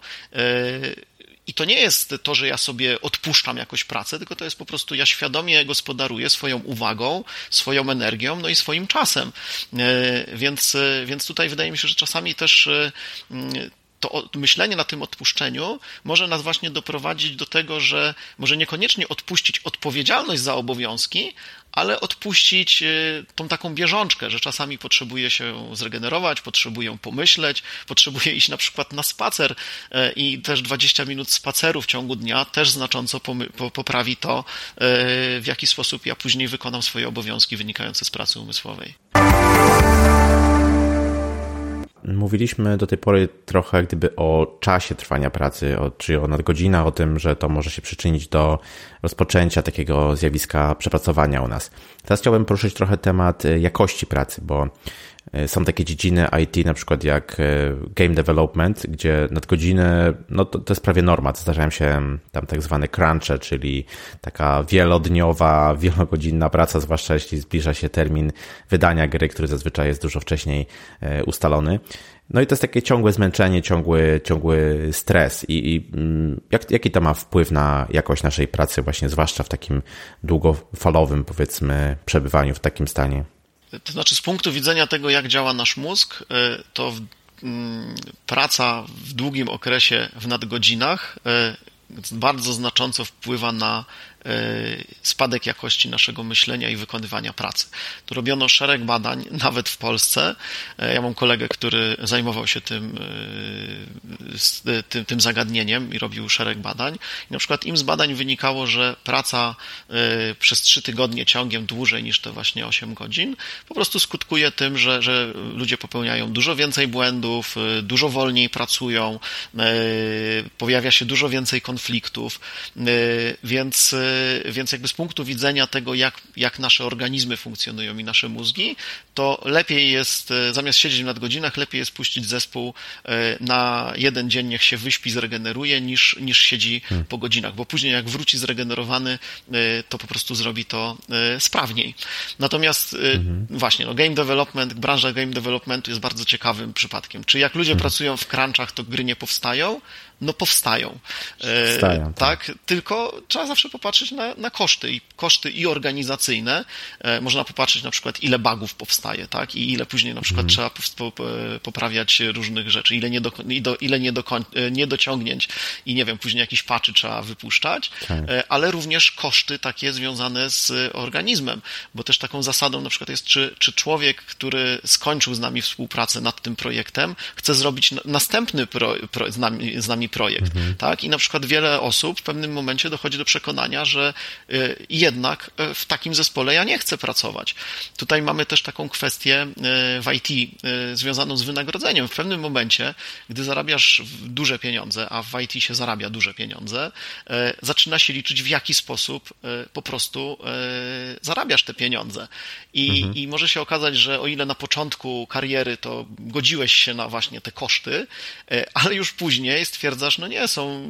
i to nie jest to, że ja sobie odpuszczam jakoś pracę, tylko to jest po prostu ja świadomie gospodaruję swoją uwagą, swoją energią, no i swoim czasem. E, więc, e, więc tutaj wydaje mi się, że czasami też e, to myślenie na tym odpuszczeniu może nas właśnie doprowadzić do tego, że może niekoniecznie odpuścić odpowiedzialność za obowiązki, ale odpuścić y, tą taką bieżączkę, że czasami potrzebuje się zregenerować, potrzebuję pomyśleć, potrzebuję iść na przykład na spacer y, i też 20 minut spaceru w ciągu dnia też znacząco poprawi to, y, w jaki sposób ja później wykonam swoje obowiązki wynikające z pracy umysłowej. Mówiliśmy do tej pory trochę gdyby o czasie trwania pracy, o, czyli o nadgodzinach, o tym, że to może się przyczynić do rozpoczęcia takiego zjawiska przepracowania u nas. Teraz chciałbym poruszyć trochę temat jakości pracy, bo E, są takie dziedziny IT, na przykład jak e, game development, gdzie nadgodziny, no to, to jest prawie norma. Zdarzają się tam tak zwane crunche, czyli taka wielodniowa, wielogodzinna praca, zwłaszcza jeśli zbliża się termin wydania gry, który zazwyczaj jest dużo wcześniej e, ustalony. No i to jest takie ciągłe zmęczenie, ciągły, ciągły stres. I, i mm, jak, jaki to ma wpływ na jakość naszej pracy, właśnie zwłaszcza w takim długofalowym, powiedzmy, przebywaniu w takim stanie? To znaczy, z punktu widzenia tego, jak działa nasz mózg, e, to mm, praca w długim okresie w nadgodzinach e, bardzo znacząco wpływa na spadek jakości naszego myślenia i wykonywania pracy. Tu robiono szereg badań, nawet w Polsce. E, ja mam kolegę, który zajmował się tym, e, tym, tym zagadnieniem i robił szereg badań. I na przykład im z badań wynikało, że praca przez trzy tygodnie ciągiem dłużej niż te właśnie 8 godzin po prostu skutkuje tym, że, że ludzie popełniają dużo więcej błędów, dużo wolniej pracują, pojawia się dużo więcej konfliktów, więc, więc jakby z punktu widzenia tego, jak, jak nasze organizmy funkcjonują i nasze mózgi, to lepiej jest, zamiast siedzieć nad godzinach, lepiej jest puścić zespół na jeden dzień, niech się wyśpi, zregeneruje, niż, niż siedzi hmm. po godzinach, bo później jak wróci zregenerowany, to po prostu zrobi to sprawniej. Natomiast mhm. właśnie, no, game development, branża game developmentu jest bardzo ciekawym przypadkiem. Czy jak ludzie hmm. pracują w crunchach, to gry nie powstają? No powstają. Powstają, tak. tak. Tylko trzeba zawsze popatrzeć na, na koszty i koszty i organizacyjne. E, można popatrzeć na przykład, ile bugów powstaje, tak, i ile później na przykład mhm. trzeba poprawiać różnych rzeczy, ile, niedoko, ile e, niedociągnięć i nie wiem, później jakieś patchy trzeba wypuszczać, tak. E, ale również koszty takie związane z organizmem, bo też taką zasadą na przykład jest, czy, czy człowiek, który skończył z nami współpracę nad tym projektem, chce zrobić następny pro, pro, z, nami, z nami projekt, mhm. tak? I na przykład wiele osób w pewnym momencie dochodzi do przekonania, że y, jednak y, w takim zespole ja nie chcę pracować. Tutaj mamy też taką kwestię y, w IT związaną z wynagrodzeniem. W pewnym momencie, gdy zarabiasz duże pieniądze, a w IT się zarabia duże pieniądze, zaczyna się liczyć w jaki sposób po prostu zarabiasz te pieniądze. I, mhm. I może się okazać, że o ile na początku kariery to godziłeś się na właśnie te koszty, ale już później stwierdzasz, stwierdzasz, no nie, są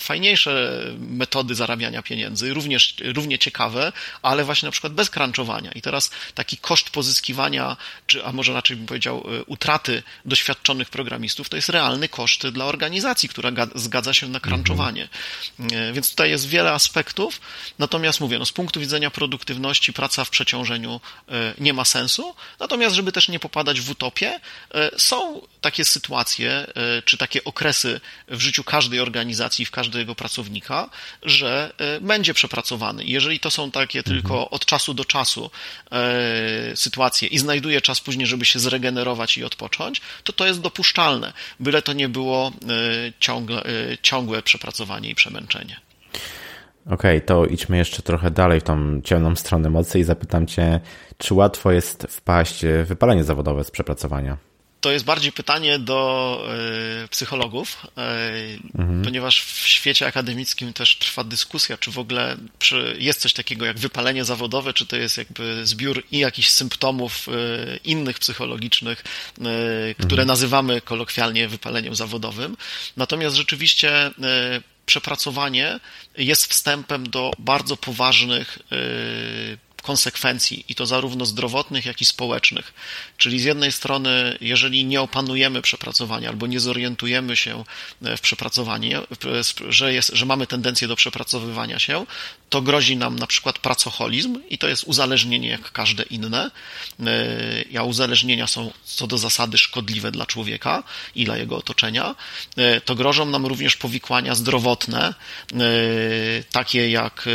fajniejsze metody zarabiania pieniędzy, również, równie ciekawe, ale właśnie na przykład bez crunchowania. I teraz taki koszt pozyskiwania, czy, a może raczej bym powiedział, e, utraty doświadczonych programistów, to jest realny koszt dla organizacji, która zgadza się na crunchowanie. Mhm. Więc tutaj jest wiele aspektów, natomiast mówię, no z punktu widzenia produktywności praca w przeciążeniu e, nie ma sensu, natomiast żeby też nie popadać w utopię, są takie sytuacje, czy takie okresy w życiu każdej organizacji, w każdego pracownika, że e, będzie przepracowany. Jeżeli to są takie mhm. tylko od czasu do czasu e, sytuacje i znajduje czas później, żeby się zregenerować i odpocząć, to to jest dopuszczalne, byle to nie było e, ciągle, ciągłe przepracowanie i przemęczenie. Okej, okay, to idźmy jeszcze trochę dalej w tą ciemną stronę mocy i zapytam Cię, czy łatwo jest wpaść w wypalenie zawodowe z przepracowania? To jest bardziej pytanie do y, psychologów, y, mhm. ponieważ w świecie akademickim też trwa dyskusja, czy w ogóle przy, jest coś takiego jak wypalenie zawodowe, czy to jest jakby zbiór i jakichś symptomów y, innych psychologicznych, które mhm. nazywamy kolokwialnie wypaleniem zawodowym. Natomiast rzeczywiście przepracowanie jest wstępem do bardzo poważnych konsekwencji i to zarówno zdrowotnych, jak i społecznych. Czyli z jednej strony, jeżeli nie opanujemy przepracowania albo nie zorientujemy się e, w przepracowaniu, że, jest, że mamy tendencję do przepracowywania się, to grozi nam na przykład pracoholizm i to jest uzależnienie jak każde inne. E, uzależnienia są co do zasady szkodliwe dla człowieka i dla jego otoczenia. E, to grożą nam również powikłania zdrowotne, takie jak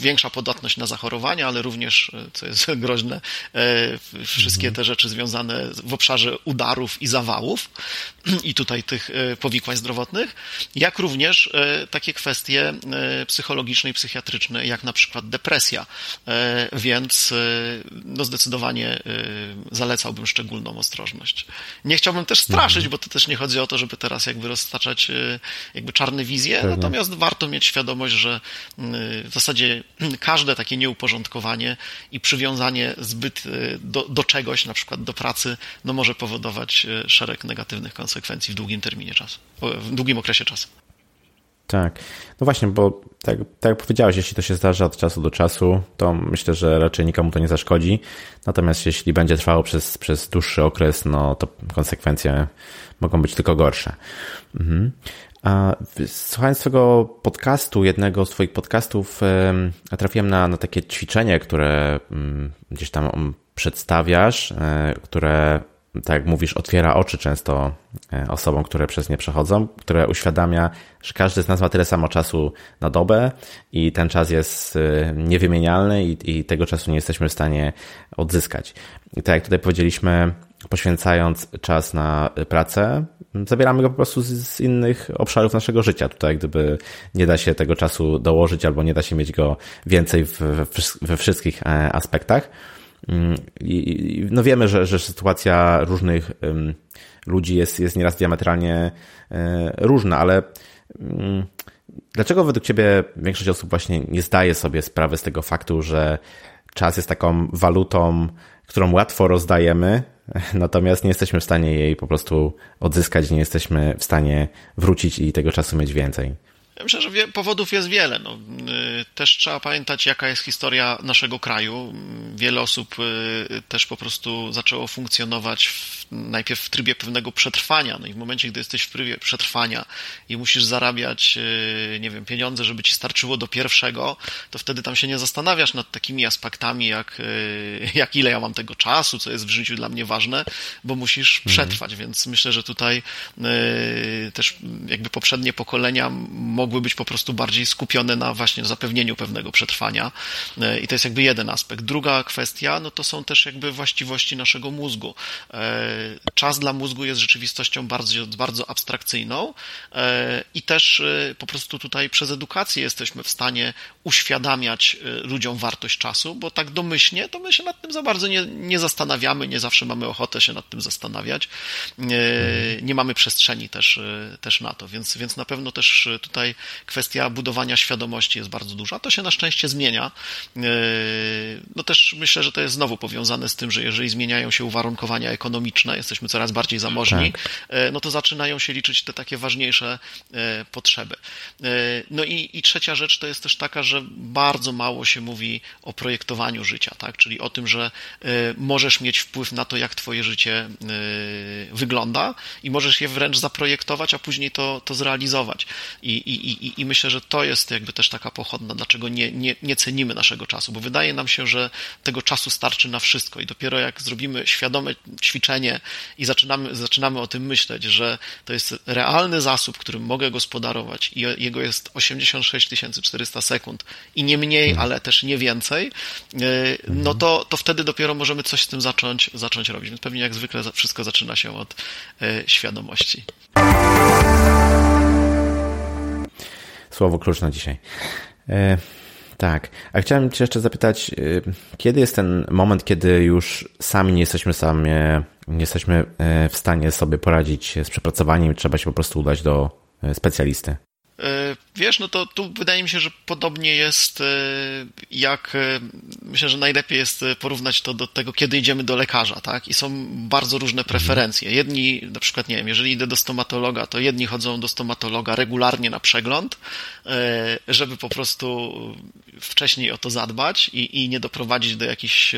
większa podatność na zachorowania, ale również, e, co jest groźne, e, wszystkie te rzeczy związane w obszarze udarów i zawałów i tutaj tych e, powikłań zdrowotnych, jak również takie kwestie psychologiczne i psychiatryczne, jak na przykład depresja. Więc no zdecydowanie zalecałbym szczególną ostrożność. Nie chciałbym też straszyć, mhm. bo to też nie chodzi o to, żeby teraz jakby roztaczać jakby czarne wizje, Pewnie. natomiast warto mieć świadomość, że w zasadzie każde takie nieuporządkowanie i przywiązanie zbyt e, do, do czegoś, na przykład do pracy, no może powodować e, szereg negatywnych konsekwencji w długim terminie czasu, w długim okresie czasu. Tak. No właśnie, bo tak, tak jak powiedziałeś, jeśli to się zdarza od czasu do czasu, to myślę, że raczej nikomu to nie zaszkodzi. Natomiast jeśli będzie trwało przez, przez dłuższy okres, no to konsekwencje mogą być tylko gorsze. Mhm. Słuchając swojego podcastu, jednego z Twoich podcastów, trafiłem na, na takie ćwiczenie, które mm, gdzieś tam przedstawiasz, e, które, tak jak mówisz, otwiera oczy często e, osobom, które przez nie przechodzą, które uświadamia, że każdy z nas ma tyle samo czasu na dobę i ten czas jest e, niewymienialny i, i tego czasu nie jesteśmy w stanie odzyskać. I tak jak tutaj powiedzieliśmy, poświęcając czas na pracę, zabieramy go po prostu z, z, innych obszarów naszego życia. Tutaj gdyby nie da się tego czasu dołożyć albo nie da się mieć go więcej w, we wszystkich e, aspektach. Mm, no wiemy, że, że sytuacja różnych ludzi jest, jest nieraz diametralnie różna, ale mm, dlaczego według Ciebie większość osób właśnie nie zdaje sobie sprawy z tego faktu, że czas jest taką walutą, którą łatwo rozdajemy, natomiast nie jesteśmy w stanie jej po prostu odzyskać, nie jesteśmy w stanie wrócić i tego czasu mieć więcej. Ja myślę, że powodów jest wiele. No, y, też trzeba pamiętać, jaka jest historia naszego kraju. Wiele osób y, też po prostu zaczęło funkcjonować w, najpierw w trybie pewnego przetrwania. No i w momencie, gdy jesteś w trybie przetrwania i musisz zarabiać, y, nie wiem, pieniądze, żeby ci starczyło do pierwszego, to wtedy tam się nie zastanawiasz nad takimi aspektami, jak, jak ile ja mam tego czasu, co jest w życiu dla mnie ważne, bo musisz mhm. przetrwać. Więc myślę, że tutaj też jakby poprzednie pokolenia mogły być po prostu bardziej skupione na właśnie zapewnieniu pewnego przetrwania. E, I to jest jakby jeden aspekt. Druga kwestia, no to są też jakby właściwości naszego mózgu. E, czas dla mózgu jest rzeczywistością bardzo, bardzo abstrakcyjną e, i też po prostu tutaj przez edukację jesteśmy w stanie uświadamiać ludziom wartość czasu, bo tak domyślnie to my się nad tym za bardzo nie, nie zastanawiamy, nie zawsze mamy ochotę się nad tym zastanawiać. Nie mamy przestrzeni też, też na to, więc, więc na pewno też tutaj kwestia budowania świadomości jest bardzo duża. To się na szczęście zmienia. E, no też myślę, że to jest znowu powiązane z tym, że jeżeli zmieniają się uwarunkowania ekonomiczne, jesteśmy coraz bardziej zamożni, tak. E, no to zaczynają się liczyć te takie ważniejsze e, potrzeby. No i, i trzecia rzecz to jest też taka, że bardzo mało się mówi o projektowaniu życia, tak? czyli o tym, że możesz mieć wpływ na to, jak twoje życie wygląda i możesz je wręcz zaprojektować, a później to, to zrealizować. I, i, i, i myślę, że to jest jakby też taka pochodna, dlaczego nie, nie, nie cenimy naszego czasu, bo wydaje nam się, że tego czasu starczy na wszystko i dopiero jak zrobimy świadome ćwiczenie i zaczynamy, zaczynamy o tym myśleć, że to jest realny zasób, którym mogę gospodarować i jego jest 86 400 sekund i nie mniej, mhm. ale też nie więcej, e, no mhm. to, to wtedy dopiero możemy coś z tym zacząć, zacząć robić. Więc pewnie jak zwykle wszystko zaczyna się od e, świadomości słowo klucz na dzisiaj. E, tak. A chciałem Cię jeszcze zapytać, kiedy jest ten moment, kiedy już sami nie jesteśmy sami, nie jesteśmy e, w stanie sobie poradzić z przepracowaniem trzeba się po prostu udać do e, specjalisty? E, wiesz, no to tu wydaje mi się, że podobnie jest jak myślę, że najlepiej jest porównać to do tego, kiedy idziemy do lekarza, tak? I są bardzo różne mhm. preferencje. Jedni, na przykład, nie wiem, jeżeli idę do stomatologa, to jedni chodzą do stomatologa regularnie na przegląd, żeby po prostu wcześniej o to zadbać i, i nie doprowadzić do jakichś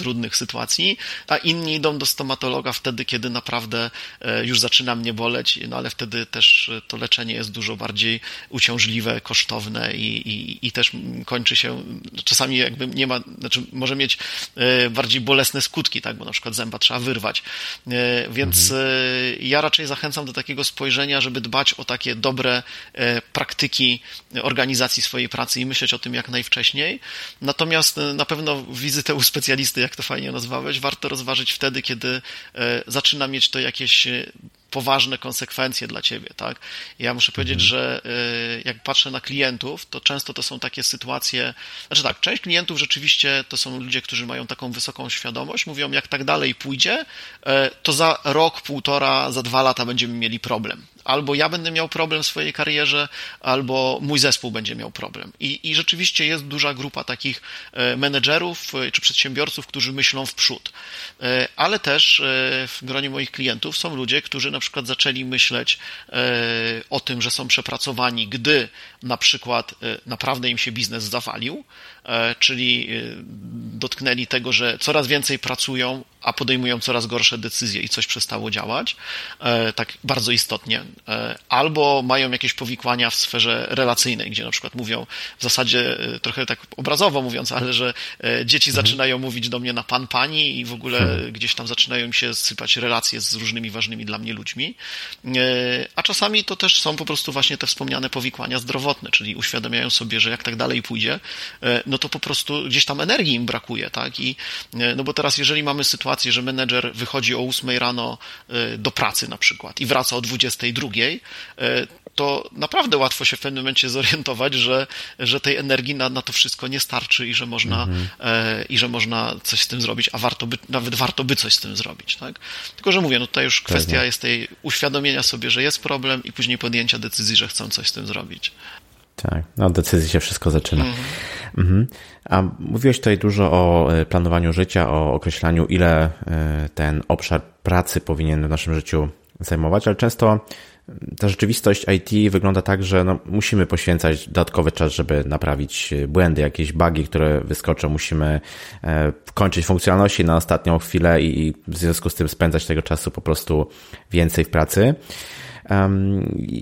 trudnych sytuacji, a inni idą do stomatologa wtedy, kiedy naprawdę e, już zaczyna mnie boleć, no ale wtedy też e, to leczenie jest dużo bardziej uciążliwe, kosztowne i, i, i też kończy się, czasami jakby nie ma, znaczy może mieć e, bardziej bolesne skutki, tak, bo na przykład zęba trzeba wyrwać. Więc mhm. ja raczej zachęcam do takiego spojrzenia, żeby dbać o takie dobre praktyki organizacji swojej pracy i myśleć o tym jak najwcześniej. Natomiast na pewno wizytę u specjalisty, jak to fajnie nazwałeś, warto rozważyć wtedy, kiedy e, zaczyna mieć to jakieś e, poważne konsekwencje dla ciebie, tak? Ja muszę powiedzieć, mhm. że y, jak patrzę na klientów, to często to są takie sytuacje, znaczy tak, część klientów rzeczywiście to są ludzie, którzy mają taką wysoką świadomość, mówią, jak tak dalej pójdzie, to za rok, półtora, za dwa lata będziemy mieli problem. Albo ja będę miał problem w swojej karierze, albo mój zespół będzie miał problem. I, i rzeczywiście jest duża grupa takich y, menedżerów czy przedsiębiorców, którzy myślą w przód. Ale też w gronie moich klientów są ludzie, którzy na przykład zaczęli myśleć e, o tym, że są przepracowani, gdy na przykład e, naprawdę im się biznes zawalił, e, czyli dotknęli tego, że coraz więcej pracują, a podejmują coraz gorsze decyzje i coś przestało działać, tak bardzo istotnie. Albo mają jakieś powikłania w sferze relacyjnej, gdzie na przykład mówią, w zasadzie trochę tak obrazowo mówiąc, ale że dzieci mhm. zaczynają mówić do mnie na pan, pani i w ogóle hmm. gdzieś tam zaczynają im się sypać relacje z różnymi ważnymi dla mnie ludźmi e, a czasami to też są po prostu właśnie te wspomniane powikłania zdrowotne, czyli uświadamiają sobie, że jak tak dalej pójdzie, e, no to po prostu gdzieś tam energii im brakuje, tak? I, e, no bo teraz, jeżeli mamy sytuację, że menedżer wychodzi o 8 rano do pracy na przykład i wraca o 22, drugiej, to naprawdę łatwo się w pewnym momencie zorientować, że, że tej energii na, na to wszystko nie starczy i że można, mhm. e, i że można coś z tym zrobić, a warto by, nawet warto by coś z tym zrobić, tak? Tylko, że mówię, no tutaj już kwestia tak, jest tej uświadomienia sobie, że jest problem i później podjęcia decyzji, że chcą coś z tym zrobić. Tak, no decyzji się wszystko zaczyna. Mhm. Mhm. A mówiłeś tutaj dużo o e, planowaniu życia, o określaniu, ile e, ten obszar pracy powinien w naszym życiu zajmować, ale często ta rzeczywistość IT wygląda tak, że no, musimy poświęcać dodatkowy czas, żeby naprawić błędy, jakieś bugi, które wyskoczą. Musimy e, kończyć funkcjonalności na ostatnią chwilę i w związku z tym spędzać tego czasu po prostu więcej w pracy.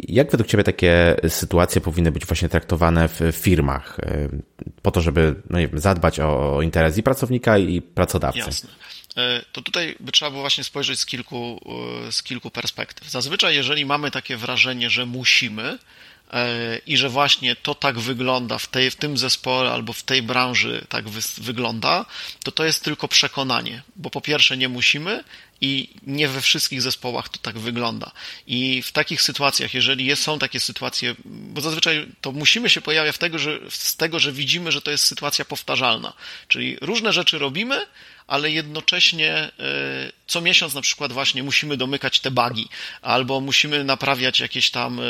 Jak według Ciebie takie sytuacje powinny być właśnie traktowane w firmach, po to, żeby no wiem, zadbać o interes i pracownika, i pracodawcy? Jasne. E, to tutaj by trzeba było właśnie spojrzeć z kilku, e, z kilku perspektyw. Zazwyczaj, jeżeli mamy takie wrażenie, że musimy, e, i że właśnie to tak wygląda w, tej, w tym zespole albo w tej branży tak wy, wygląda, to to jest tylko przekonanie, bo po pierwsze nie musimy i nie we wszystkich zespołach to tak wygląda. I w takich sytuacjach, jeżeli są takie sytuacje, bo zazwyczaj to musimy się pojawiać tego, że, z tego, że widzimy, że to jest sytuacja powtarzalna. Czyli różne rzeczy robimy, ale jednocześnie e, co miesiąc na przykład właśnie musimy domykać te bugi, albo musimy naprawiać jakieś tam, e,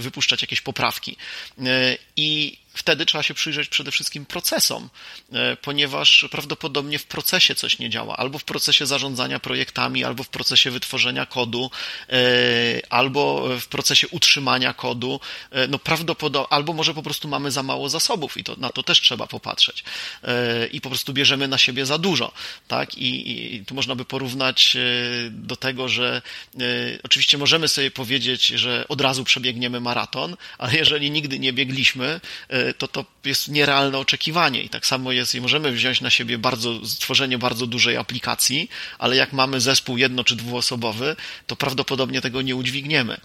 wypuszczać jakieś poprawki. E, I wtedy trzeba się przyjrzeć przede wszystkim procesom, e, ponieważ prawdopodobnie w procesie coś nie działa, albo w procesie zarządzania projektami, albo w procesie wytworzenia kodu, albo w procesie utrzymania kodu, no prawdopodobnie, albo może po prostu mamy za mało zasobów i to, na to też trzeba popatrzeć i po prostu bierzemy na siebie za dużo, tak? I, i tu można by porównać do tego, że oczywiście możemy sobie powiedzieć, że od razu przebiegniemy maraton, ale jeżeli nigdy nie biegliśmy, to to jest nierealne oczekiwanie i tak samo jest i możemy wziąć na siebie bardzo, stworzenie bardzo dużej aplikacji, ale jak mamy zespół jedno czy dwuosobowy, to prawdopodobnie tego nie udźwigniemy.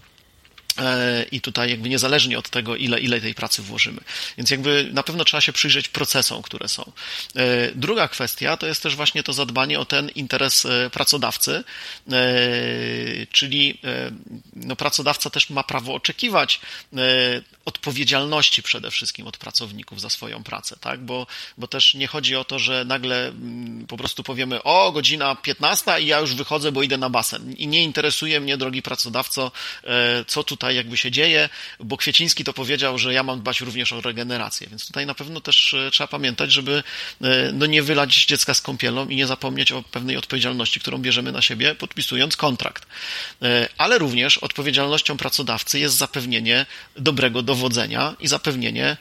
E, I tutaj jakby niezależnie od tego, ile, ile tej pracy włożymy. Więc jakby na pewno trzeba się przyjrzeć procesom, które są. E, druga kwestia to jest też właśnie to zadbanie o ten interes e, pracodawcy, czyli no, pracodawca też ma prawo oczekiwać odpowiedzialności przede wszystkim od pracowników za swoją pracę, tak? Bo, bo też nie chodzi o to, że nagle mm, po prostu powiemy, o, godzina 15 i ja już wychodzę, bo idę na basen. I nie interesuje mnie, drogi pracodawco, co tutaj tutaj jakby się dzieje, bo Kwieciński to powiedział, że ja mam dbać również o regenerację, więc tutaj na pewno też e, trzeba pamiętać, żeby e, no, nie wylać dziecka z kąpielą i nie zapomnieć o pewnej odpowiedzialności, którą bierzemy na siebie, podpisując kontrakt. E, ale również odpowiedzialnością pracodawcy jest zapewnienie dobrego dowodzenia i zapewnienie,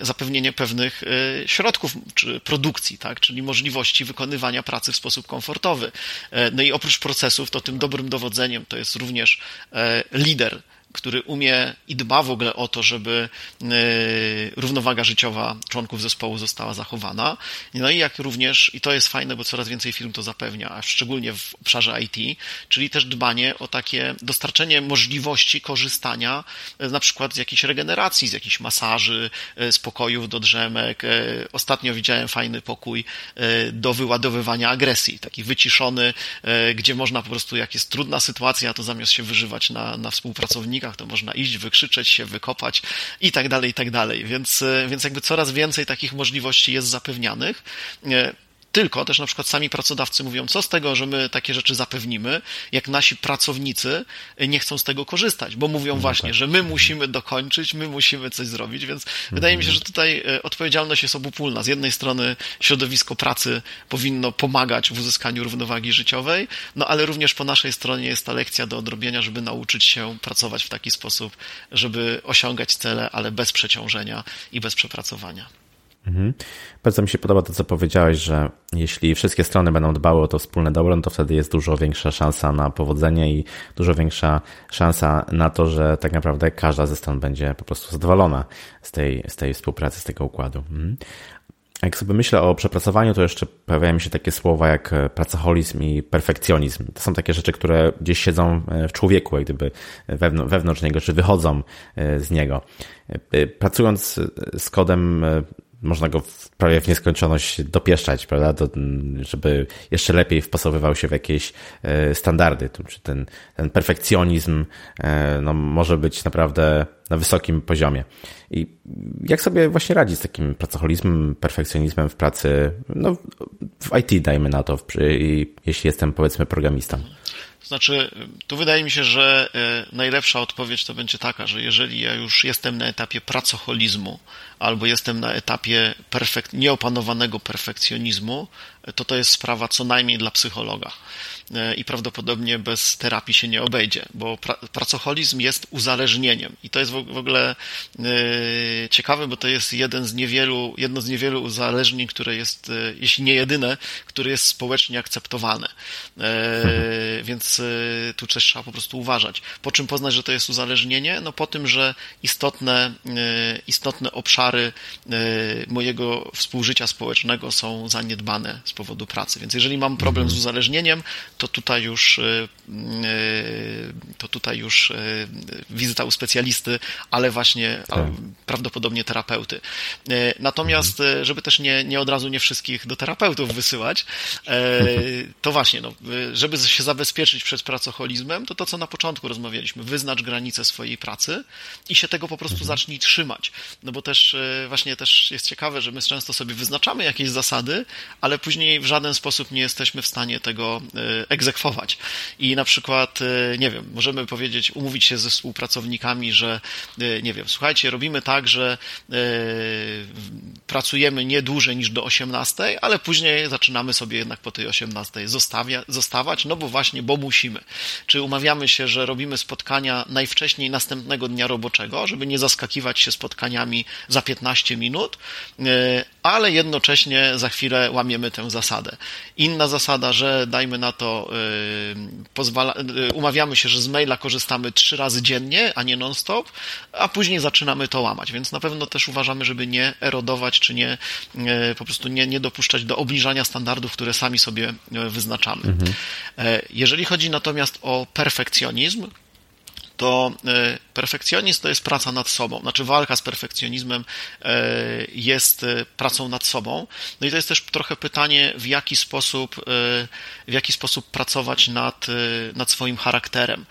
zapewnienie pewnych środków czy produkcji, tak? czyli możliwości wykonywania pracy w sposób komfortowy. No i oprócz procesów, to tym dobrym dowodzeniem to jest również lider, który umie i dba w ogóle o to, żeby e, równowaga życiowa członków zespołu została zachowana. No i jak również, i to jest fajne, bo coraz więcej firm to zapewnia, a szczególnie w obszarze IT, czyli też dbanie o takie dostarczenie możliwości korzystania e, na przykład z jakiejś regeneracji, z jakichś masaży, z e, pokojów do drzemek. Ostatnio widziałem fajny pokój do wyładowywania agresji, taki wyciszony, gdzie można po prostu, jak jest trudna sytuacja, to zamiast się wyżywać na, na to można iść, wykrzyczeć się, wykopać i tak dalej, i tak dalej. Więc, e, więc jakby coraz więcej takich możliwości jest zapewnianych. Tylko też na przykład sami pracodawcy mówią, co z tego, że my takie rzeczy zapewnimy, jak nasi pracownicy nie chcą z tego korzystać, bo mówią no właśnie, tak. że my musimy dokończyć, my musimy coś zrobić, więc mhm. wydaje mi się, że tutaj e, odpowiedzialność jest obopólna. Z jednej strony środowisko pracy powinno pomagać w uzyskaniu równowagi życiowej, no ale również po naszej stronie jest ta lekcja do odrobienia, żeby nauczyć się pracować w taki sposób, żeby osiągać cele, ale bez przeciążenia i bez przepracowania. Mhm. Bardzo mi się podoba to, co powiedziałeś, że jeśli wszystkie strony będą dbały o to wspólne dobro, no to wtedy jest dużo większa szansa na powodzenie i dużo większa szansa na to, że tak naprawdę każda ze stron będzie po prostu zadowolona z tej, z tej współpracy, z tego układu. Mhm. Jak sobie myślę o przepracowaniu, to jeszcze pojawiają się takie słowa jak pracoholizm i perfekcjonizm. To są takie rzeczy, które gdzieś siedzą w człowieku, jak gdyby wewnątrz niego, czy wychodzą z niego. Pracując z kodem można go prawie w nieskończoność dopieszczać, prawda, Do, żeby jeszcze lepiej wpasowywał się w jakieś e, standardy. Czy ten, ten perfekcjonizm e, no, może być naprawdę na wysokim poziomie. I jak sobie właśnie radzić z takim pracoholizmem, perfekcjonizmem w pracy, no w IT dajmy na to, jeśli jestem powiedzmy programistą? Znaczy, tu wydaje mi się, że e, najlepsza odpowiedź to będzie taka, że jeżeli ja już jestem na etapie pracoholizmu albo jestem na etapie perfek nieopanowanego perfekcjonizmu, to to jest sprawa co najmniej dla psychologa. E, I prawdopodobnie bez terapii się nie obejdzie, bo pra pracoholizm jest uzależnieniem. I to jest w ogóle e, ciekawe, bo to jest jeden z niewielu, jedno z niewielu uzależnień, które jest, e, jeśli nie jedyne, które jest społecznie akceptowane. Więc tu też trzeba po prostu uważać. Po czym poznać, że to jest uzależnienie? No po tym, że istotne, istotne obszary mojego współżycia społecznego są zaniedbane z powodu pracy. Więc jeżeli mam problem z mhm. uzależnieniem, to tutaj już y, y, to tutaj już y, wizyta u specjalisty, ale właśnie tak. prawdopodobnie terapeuty. Natomiast, mhm. żeby też nie, nie od razu nie wszystkich do terapeutów wysyłać, to właśnie, no, żeby się zabezpieczyć przed pracoholizmem, to to, co na początku rozmawialiśmy, wyznacz granice swojej pracy i się tego po prostu mhm. zacznij trzymać. No bo też właśnie też jest ciekawe, że my często sobie wyznaczamy jakieś zasady, ale później w żaden sposób nie jesteśmy w stanie tego egzekwować. I na przykład, e, nie wiem, możemy powiedzieć, umówić się ze współpracownikami, że e, nie wiem, słuchajcie, robimy tak, że e, pracujemy nie dłużej niż do 18, ale później zaczynamy sobie jednak po tej 18 zostawia, zostawać, no bo właśnie, bo musimy. Czy umawiamy się, że robimy spotkania najwcześniej następnego dnia roboczego, żeby nie zaskakiwać się spotkaniami za 15 minut, ale jednocześnie za chwilę łamiemy tę zasadę. Inna zasada, że dajmy na to, yy, pozwala, yy, umawiamy się, że z maila korzystamy trzy razy dziennie, a nie non-stop, a później zaczynamy to łamać, więc na pewno też uważamy, żeby nie erodować, czy nie yy, po prostu nie, nie dopuszczać do obniżania standardów, które sami sobie wyznaczamy. Mhm. Jeżeli chodzi natomiast o perfekcjonizm, to e, perfekcjonizm to jest praca nad sobą. Znaczy walka z perfekcjonizmem e, jest e, pracą nad sobą. No i to jest też trochę pytanie, w jaki sposób, w jaki sposób pracować nad, nad swoim charakterem.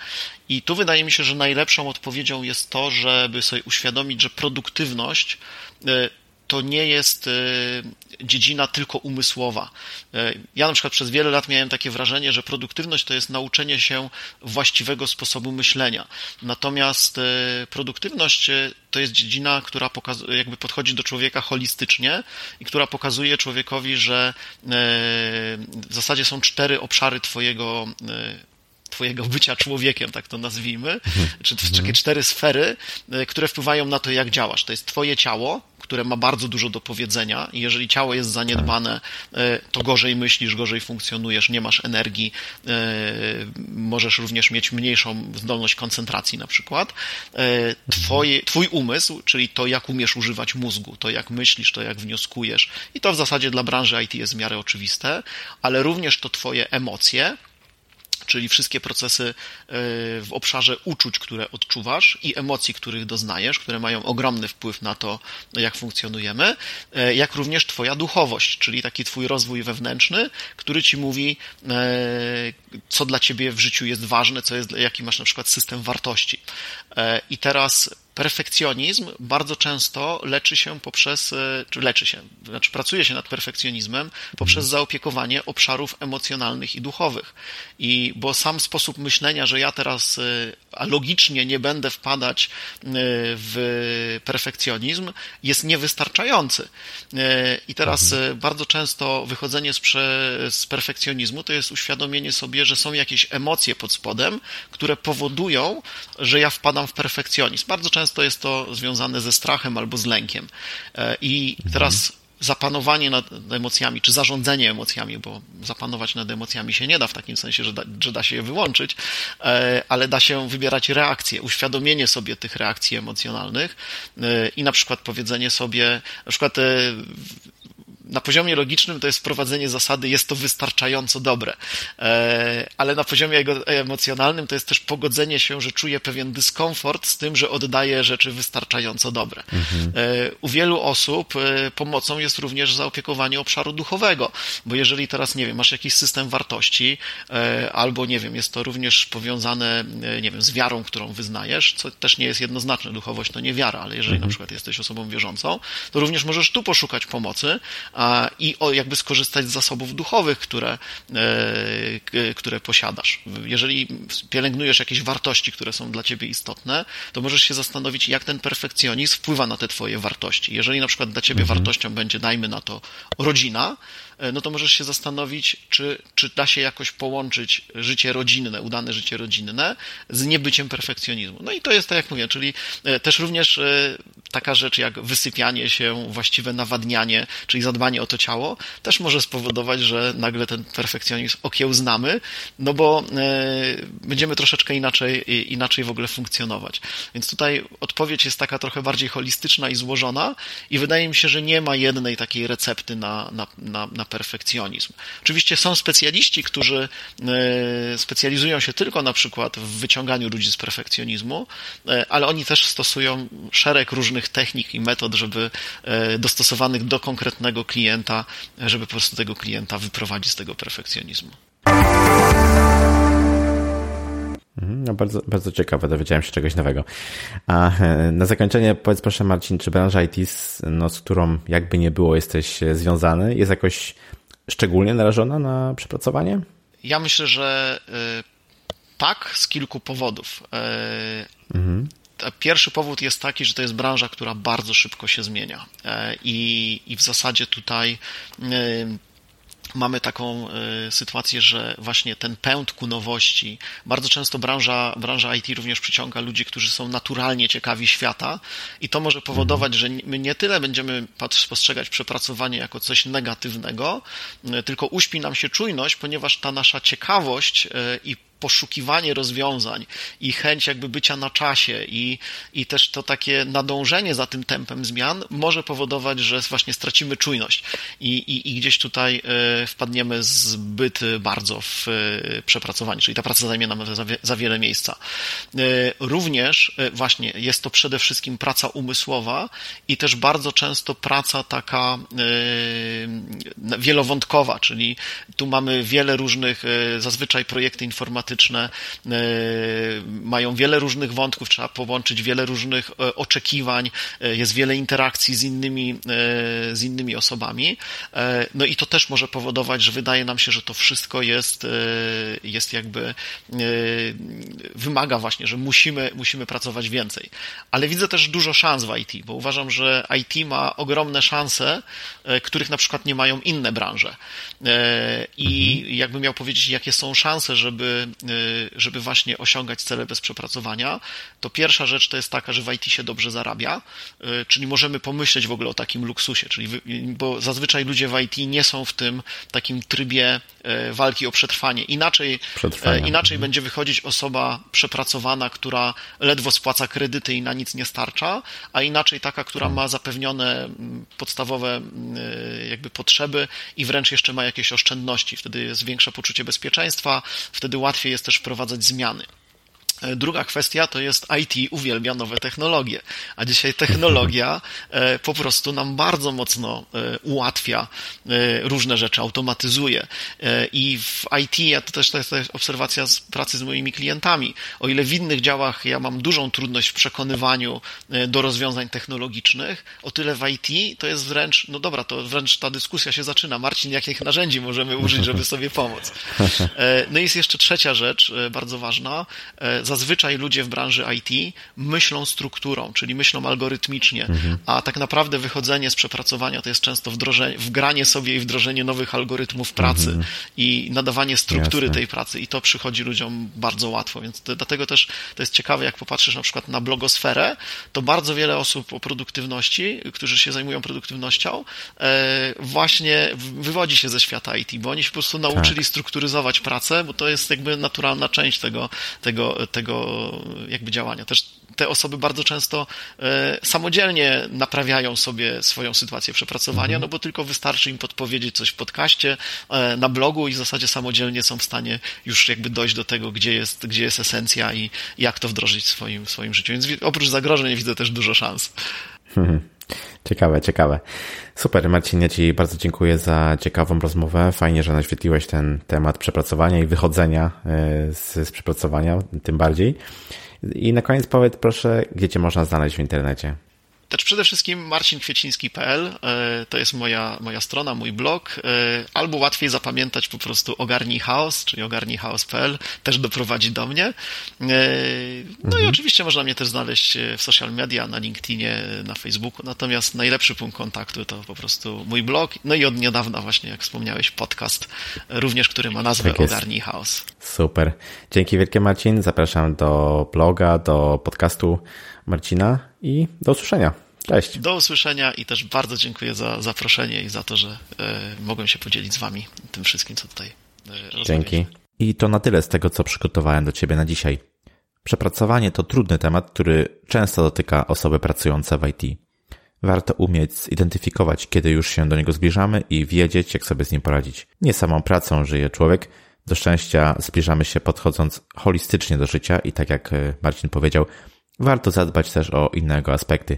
I tu wydaje mi się, że najlepszą odpowiedzią jest to, żeby sobie uświadomić, że produktywność to nie jest e, dziedzina tylko umysłowa. E, ja na przykład przez wiele lat miałem takie wrażenie, że produktywność to jest nauczenie się właściwego sposobu myślenia. Natomiast e, produktywność to jest dziedzina, która pokazuje, jakby podchodzi do człowieka holistycznie i która pokazuje człowiekowi, że w zasadzie są cztery obszary twojego twojego bycia człowiekiem, tak to nazwijmy, mhm. czy takie mhm. cztery sfery, które wpływają na to, jak działasz. To jest twoje ciało, które ma bardzo dużo do powiedzenia i jeżeli ciało jest zaniedbane, e, to gorzej myślisz, gorzej funkcjonujesz, nie masz energii, e, możesz również mieć mniejszą zdolność koncentracji na przykład. E, twoje, twój umysł, czyli to, jak umiesz używać mózgu, to jak myślisz, to jak wnioskujesz i to w zasadzie dla branży IT jest w miarę oczywiste, ale również to twoje emocje, czyli wszystkie procesy e, w obszarze uczuć, które odczuwasz i emocji, których doznajesz, które mają ogromny wpływ na to, jak funkcjonujemy, e, jak również Twoja duchowość, czyli taki Twój rozwój wewnętrzny, który Ci mówi, e, co dla Ciebie w życiu jest ważne, co jest, jaki masz na przykład system wartości. I teraz perfekcjonizm bardzo często leczy się poprzez, e, czy leczy się, znaczy pracuje się nad perfekcjonizmem poprzez mhm. zaopiekowanie obszarów emocjonalnych i duchowych. I bo sam sposób myślenia, że ja teraz e, logicznie nie będę wpadać e, w perfekcjonizm, jest niewystarczający. I teraz mhm. bardzo często wychodzenie z, prze, z perfekcjonizmu to jest uświadomienie sobie, że są jakieś emocje pod spodem, które powodują, że ja wpadam w perfekcjonizm. Bardzo często często jest to związane ze strachem albo z lękiem. E, I teraz zapanowanie nad emocjami, czy zarządzanie emocjami, bo zapanować nad emocjami się nie da w takim sensie, że da, że da się je wyłączyć, e, ale da się wybierać reakcje, uświadomienie sobie tych reakcji emocjonalnych e, i na przykład powiedzenie sobie, na przykład na poziomie logicznym to jest wprowadzenie zasady, jest to wystarczająco dobre, e, ale na poziomie emocjonalnym to jest też pogodzenie się, że czuję pewien dyskomfort z tym, że oddaję rzeczy wystarczająco dobre. Mhm. U wielu osób pomocą jest również zaopiekowanie obszaru duchowego, bo jeżeli teraz, nie wiem, masz jakiś system wartości, albo, nie wiem, jest to również powiązane, nie wiem, z wiarą, którą wyznajesz, co też nie jest jednoznaczne, duchowość to nie wiara, ale jeżeli mhm. na przykład jesteś osobą wierzącą, to również możesz tu poszukać pomocy i jakby skorzystać z zasobów duchowych, które, e, które posiadasz. Jeżeli pielęgnujesz jakieś wartości, które są dla ciebie istotne, to możesz się zastanowić, jak ten perfekcjonizm wpływa na te twoje wartości. Jeżeli na przykład dla ciebie mhm. wartością będzie, dajmy na to, rodzina, no to możesz się zastanowić, czy, czy da się jakoś połączyć życie rodzinne, udane życie rodzinne z niebyciem perfekcjonizmu. No i to jest tak, jak mówię, czyli e, też również e, taka rzecz jak wysypianie się, właściwe nawadnianie, czyli zadbanie o to ciało, też może spowodować, że nagle ten perfekcjonizm okiełznamy, no bo będziemy troszeczkę inaczej, inaczej w ogóle funkcjonować. Więc tutaj odpowiedź jest taka trochę bardziej holistyczna i złożona i wydaje mi się, że nie ma jednej takiej recepty na, na, na, na perfekcjonizm. Oczywiście są specjaliści, którzy e, specjalizują się tylko na przykład w wyciąganiu ludzi z perfekcjonizmu, e, ale oni też stosują szereg różnych technik i metod, żeby e, dostosowanych do konkretnego klienta, żeby po prostu tego klienta wyprowadzić z tego perfekcjonizmu. Mhm, no bardzo, bardzo ciekawe, dowiedziałem się czegoś nowego. A na zakończenie powiedz proszę Marcin, czy branża IT, no, z którą jakby nie było jesteś związany, jest jakoś szczególnie narażona na przepracowanie? Ja myślę, że y, tak, z kilku powodów. Mhm. Pierwszy powód jest taki, że to jest branża, która bardzo szybko się zmienia. I, i w zasadzie tutaj mamy taką e, sytuację, że właśnie ten pęd ku nowości, bardzo często branża, branża IT również przyciąga ludzi, którzy są naturalnie ciekawi świata i to może powodować, że my nie tyle będziemy postrzegać przepracowanie jako coś negatywnego, e, tylko uśpi nam się czujność, ponieważ ta nasza ciekawość e, i poszukiwanie rozwiązań i chęć jakby bycia na czasie i, i też to takie nadążenie za tym tempem zmian może powodować, że właśnie stracimy czujność i, i, i gdzieś tutaj e, wpadniemy zbyt bardzo w e, przepracowanie, czyli ta praca zajmie nam za, wiele miejsca. E, również właśnie jest to przede wszystkim praca umysłowa i też bardzo często praca taka wielowątkowa, czyli tu mamy wiele różnych, zazwyczaj projekty informatyczne, E, mają wiele różnych wątków, trzeba połączyć wiele różnych e, oczekiwań, e, jest wiele interakcji z innymi, z innymi osobami. No i to też może powodować, że wydaje nam się, że to wszystko jest, jest jakby wymaga właśnie, że musimy, musimy pracować więcej. Ale widzę też dużo szans w IT, bo uważam, że IT ma ogromne szanse, których na przykład nie mają inne branże. I mhm. jakby miał powiedzieć, jakie są szanse, żeby żeby właśnie osiągać cele bez przepracowania, to pierwsza rzecz to jest taka, że w IT się dobrze zarabia, y, czyli możemy pomyśleć w ogóle o takim luksusie, czyli bo zazwyczaj ludzie w IT nie są w tym takim trybie y, walki o przetrwanie. Inaczej, inaczej mhm. będzie wychodzić osoba przepracowana, która ledwo spłaca kredyty i na nic nie starcza, a inaczej taka, która mhm. ma zapewnione mm, podstawowe mm, jakby potrzeby i wręcz jeszcze ma jakieś oszczędności. Wtedy jest większe poczucie bezpieczeństwa, wtedy łatwiej jest też wprowadzać zmiany. E, druga kwestia to jest IT uwielbia nowe technologie, a dzisiaj technologia e, po prostu nam bardzo mocno e, ułatwia różne rzeczy, automatyzuje. I w IT, ja to też to jest obserwacja z pracy z moimi klientami. O ile w innych działach ja mam dużą trudność w przekonywaniu do rozwiązań technologicznych, o tyle w IT to jest wręcz, no dobra, to wręcz ta dyskusja się zaczyna. Marcin, jakich narzędzi możemy użyć, żeby sobie pomóc? No i jest jeszcze trzecia rzecz, bardzo ważna zazwyczaj ludzie w branży IT myślą strukturą, czyli myślą algorytmicznie, mhm. a tak naprawdę wychodzenie z przepracowania to jest często wdrożenie, wgranie sobie i wdrożenie nowych algorytmów pracy mhm. i nadawanie struktury Jasne. tej pracy i to przychodzi ludziom bardzo łatwo, więc to, dlatego też to jest ciekawe, jak popatrzysz na przykład na blogosferę, to bardzo wiele osób o produktywności, którzy się zajmują produktywnością, e, właśnie wywodzi się ze świata IT, bo oni się po prostu nauczyli tak. strukturyzować pracę, bo to jest jakby naturalna część tego, tego, tego jakby działania. Też te osoby bardzo często e, samodzielnie naprawiają sobie swoją sytuację przepracowania, mhm. no bo tylko wystarczy im podpowiedzieć coś w podcaście, e, na blogu i w zasadzie samodzielnie są w stanie już jakby dojść do tego, gdzie jest, gdzie jest esencja i jak to wdrożyć w swoim, w swoim życiu. Więc oprócz zagrożeń widzę też dużo szans. Mhm. Ciekawe, ciekawe. Super, Marcin, ja Ci bardzo dziękuję za ciekawą rozmowę. Fajnie, że naświetliłeś ten temat przepracowania i wychodzenia e, z, z przepracowania, tym bardziej. I na koniec powiedz proszę, gdzie Cię można znaleźć w internecie? Też przede wszystkim marcinkwieciński.pl e, to jest moja, moja strona, mój blog. E, albo łatwiej zapamiętać po prostu ogarnij chaos, czyli ogarnijchaos.pl, też doprowadzi do mnie. E, no mhm. i oczywiście można mnie też znaleźć w social media, na LinkedInie, na Facebooku. Natomiast najlepszy punkt kontaktu to po prostu mój blog. No i od niedawna właśnie, jak wspomniałeś, podcast, również który ma nazwę tak Ogarnij Chaos. Super. Dzięki wielkie Marcin. Zapraszam do bloga, do podcastu Marcina i do usłyszenia. Cześć. Do usłyszenia i też bardzo dziękuję za zaproszenie i za to, że e, mogłem się podzielić z Wami tym wszystkim, co tutaj e, Dzięki. I to na tyle z tego, co przygotowałem do Ciebie na dzisiaj. Przepracowanie to trudny temat, który często dotyka osoby pracujące w IT. Warto umieć zidentyfikować, kiedy już się do niego zbliżamy i wiedzieć, jak sobie z nim poradzić. Nie samą pracą żyje człowiek. Do szczęścia zbliżamy się podchodząc holistycznie do życia i tak jak e, Marcin powiedział, warto zadbać też o innego aspekty.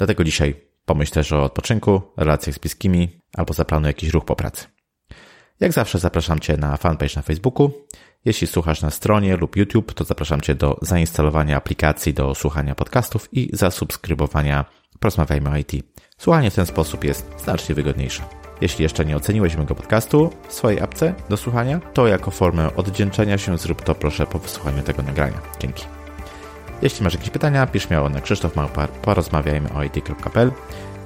Dlatego dzisiaj pomyśl też o odpoczynku, relacjach z bliskimi albo zaplanuj jakiś ruch po pracy. Jak zawsze zapraszam Cię na fanpage na Facebooku. Jeśli słuchasz na stronie lub YouTube, to zapraszam Cię do zainstalowania aplikacji do słuchania podcastów i zasubskrybowania Porozmawiajmy o IT. Słuchanie w ten sposób jest znacznie wygodniejsze. Jeśli jeszcze nie oceniłeś mojego podcastu w swojej apce do słuchania, to jako formę oddzięczenia się zrób to proszę po wysłuchaniu tego nagrania. Dzięki. Jeśli masz jakieś pytania, pisz śmiało na Krzysztof Małpar, porozmawiajmy o IT.pl.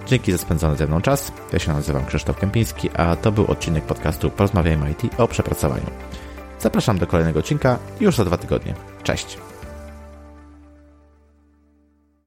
Dzięki za spędzony ze mną czas. Ja się nazywam Krzysztof Kępiński, a to był odcinek podcastu Porozmawiajmy o IT o przepracowaniu. Zapraszam do kolejnego odcinka już za dwa tygodnie. Cześć!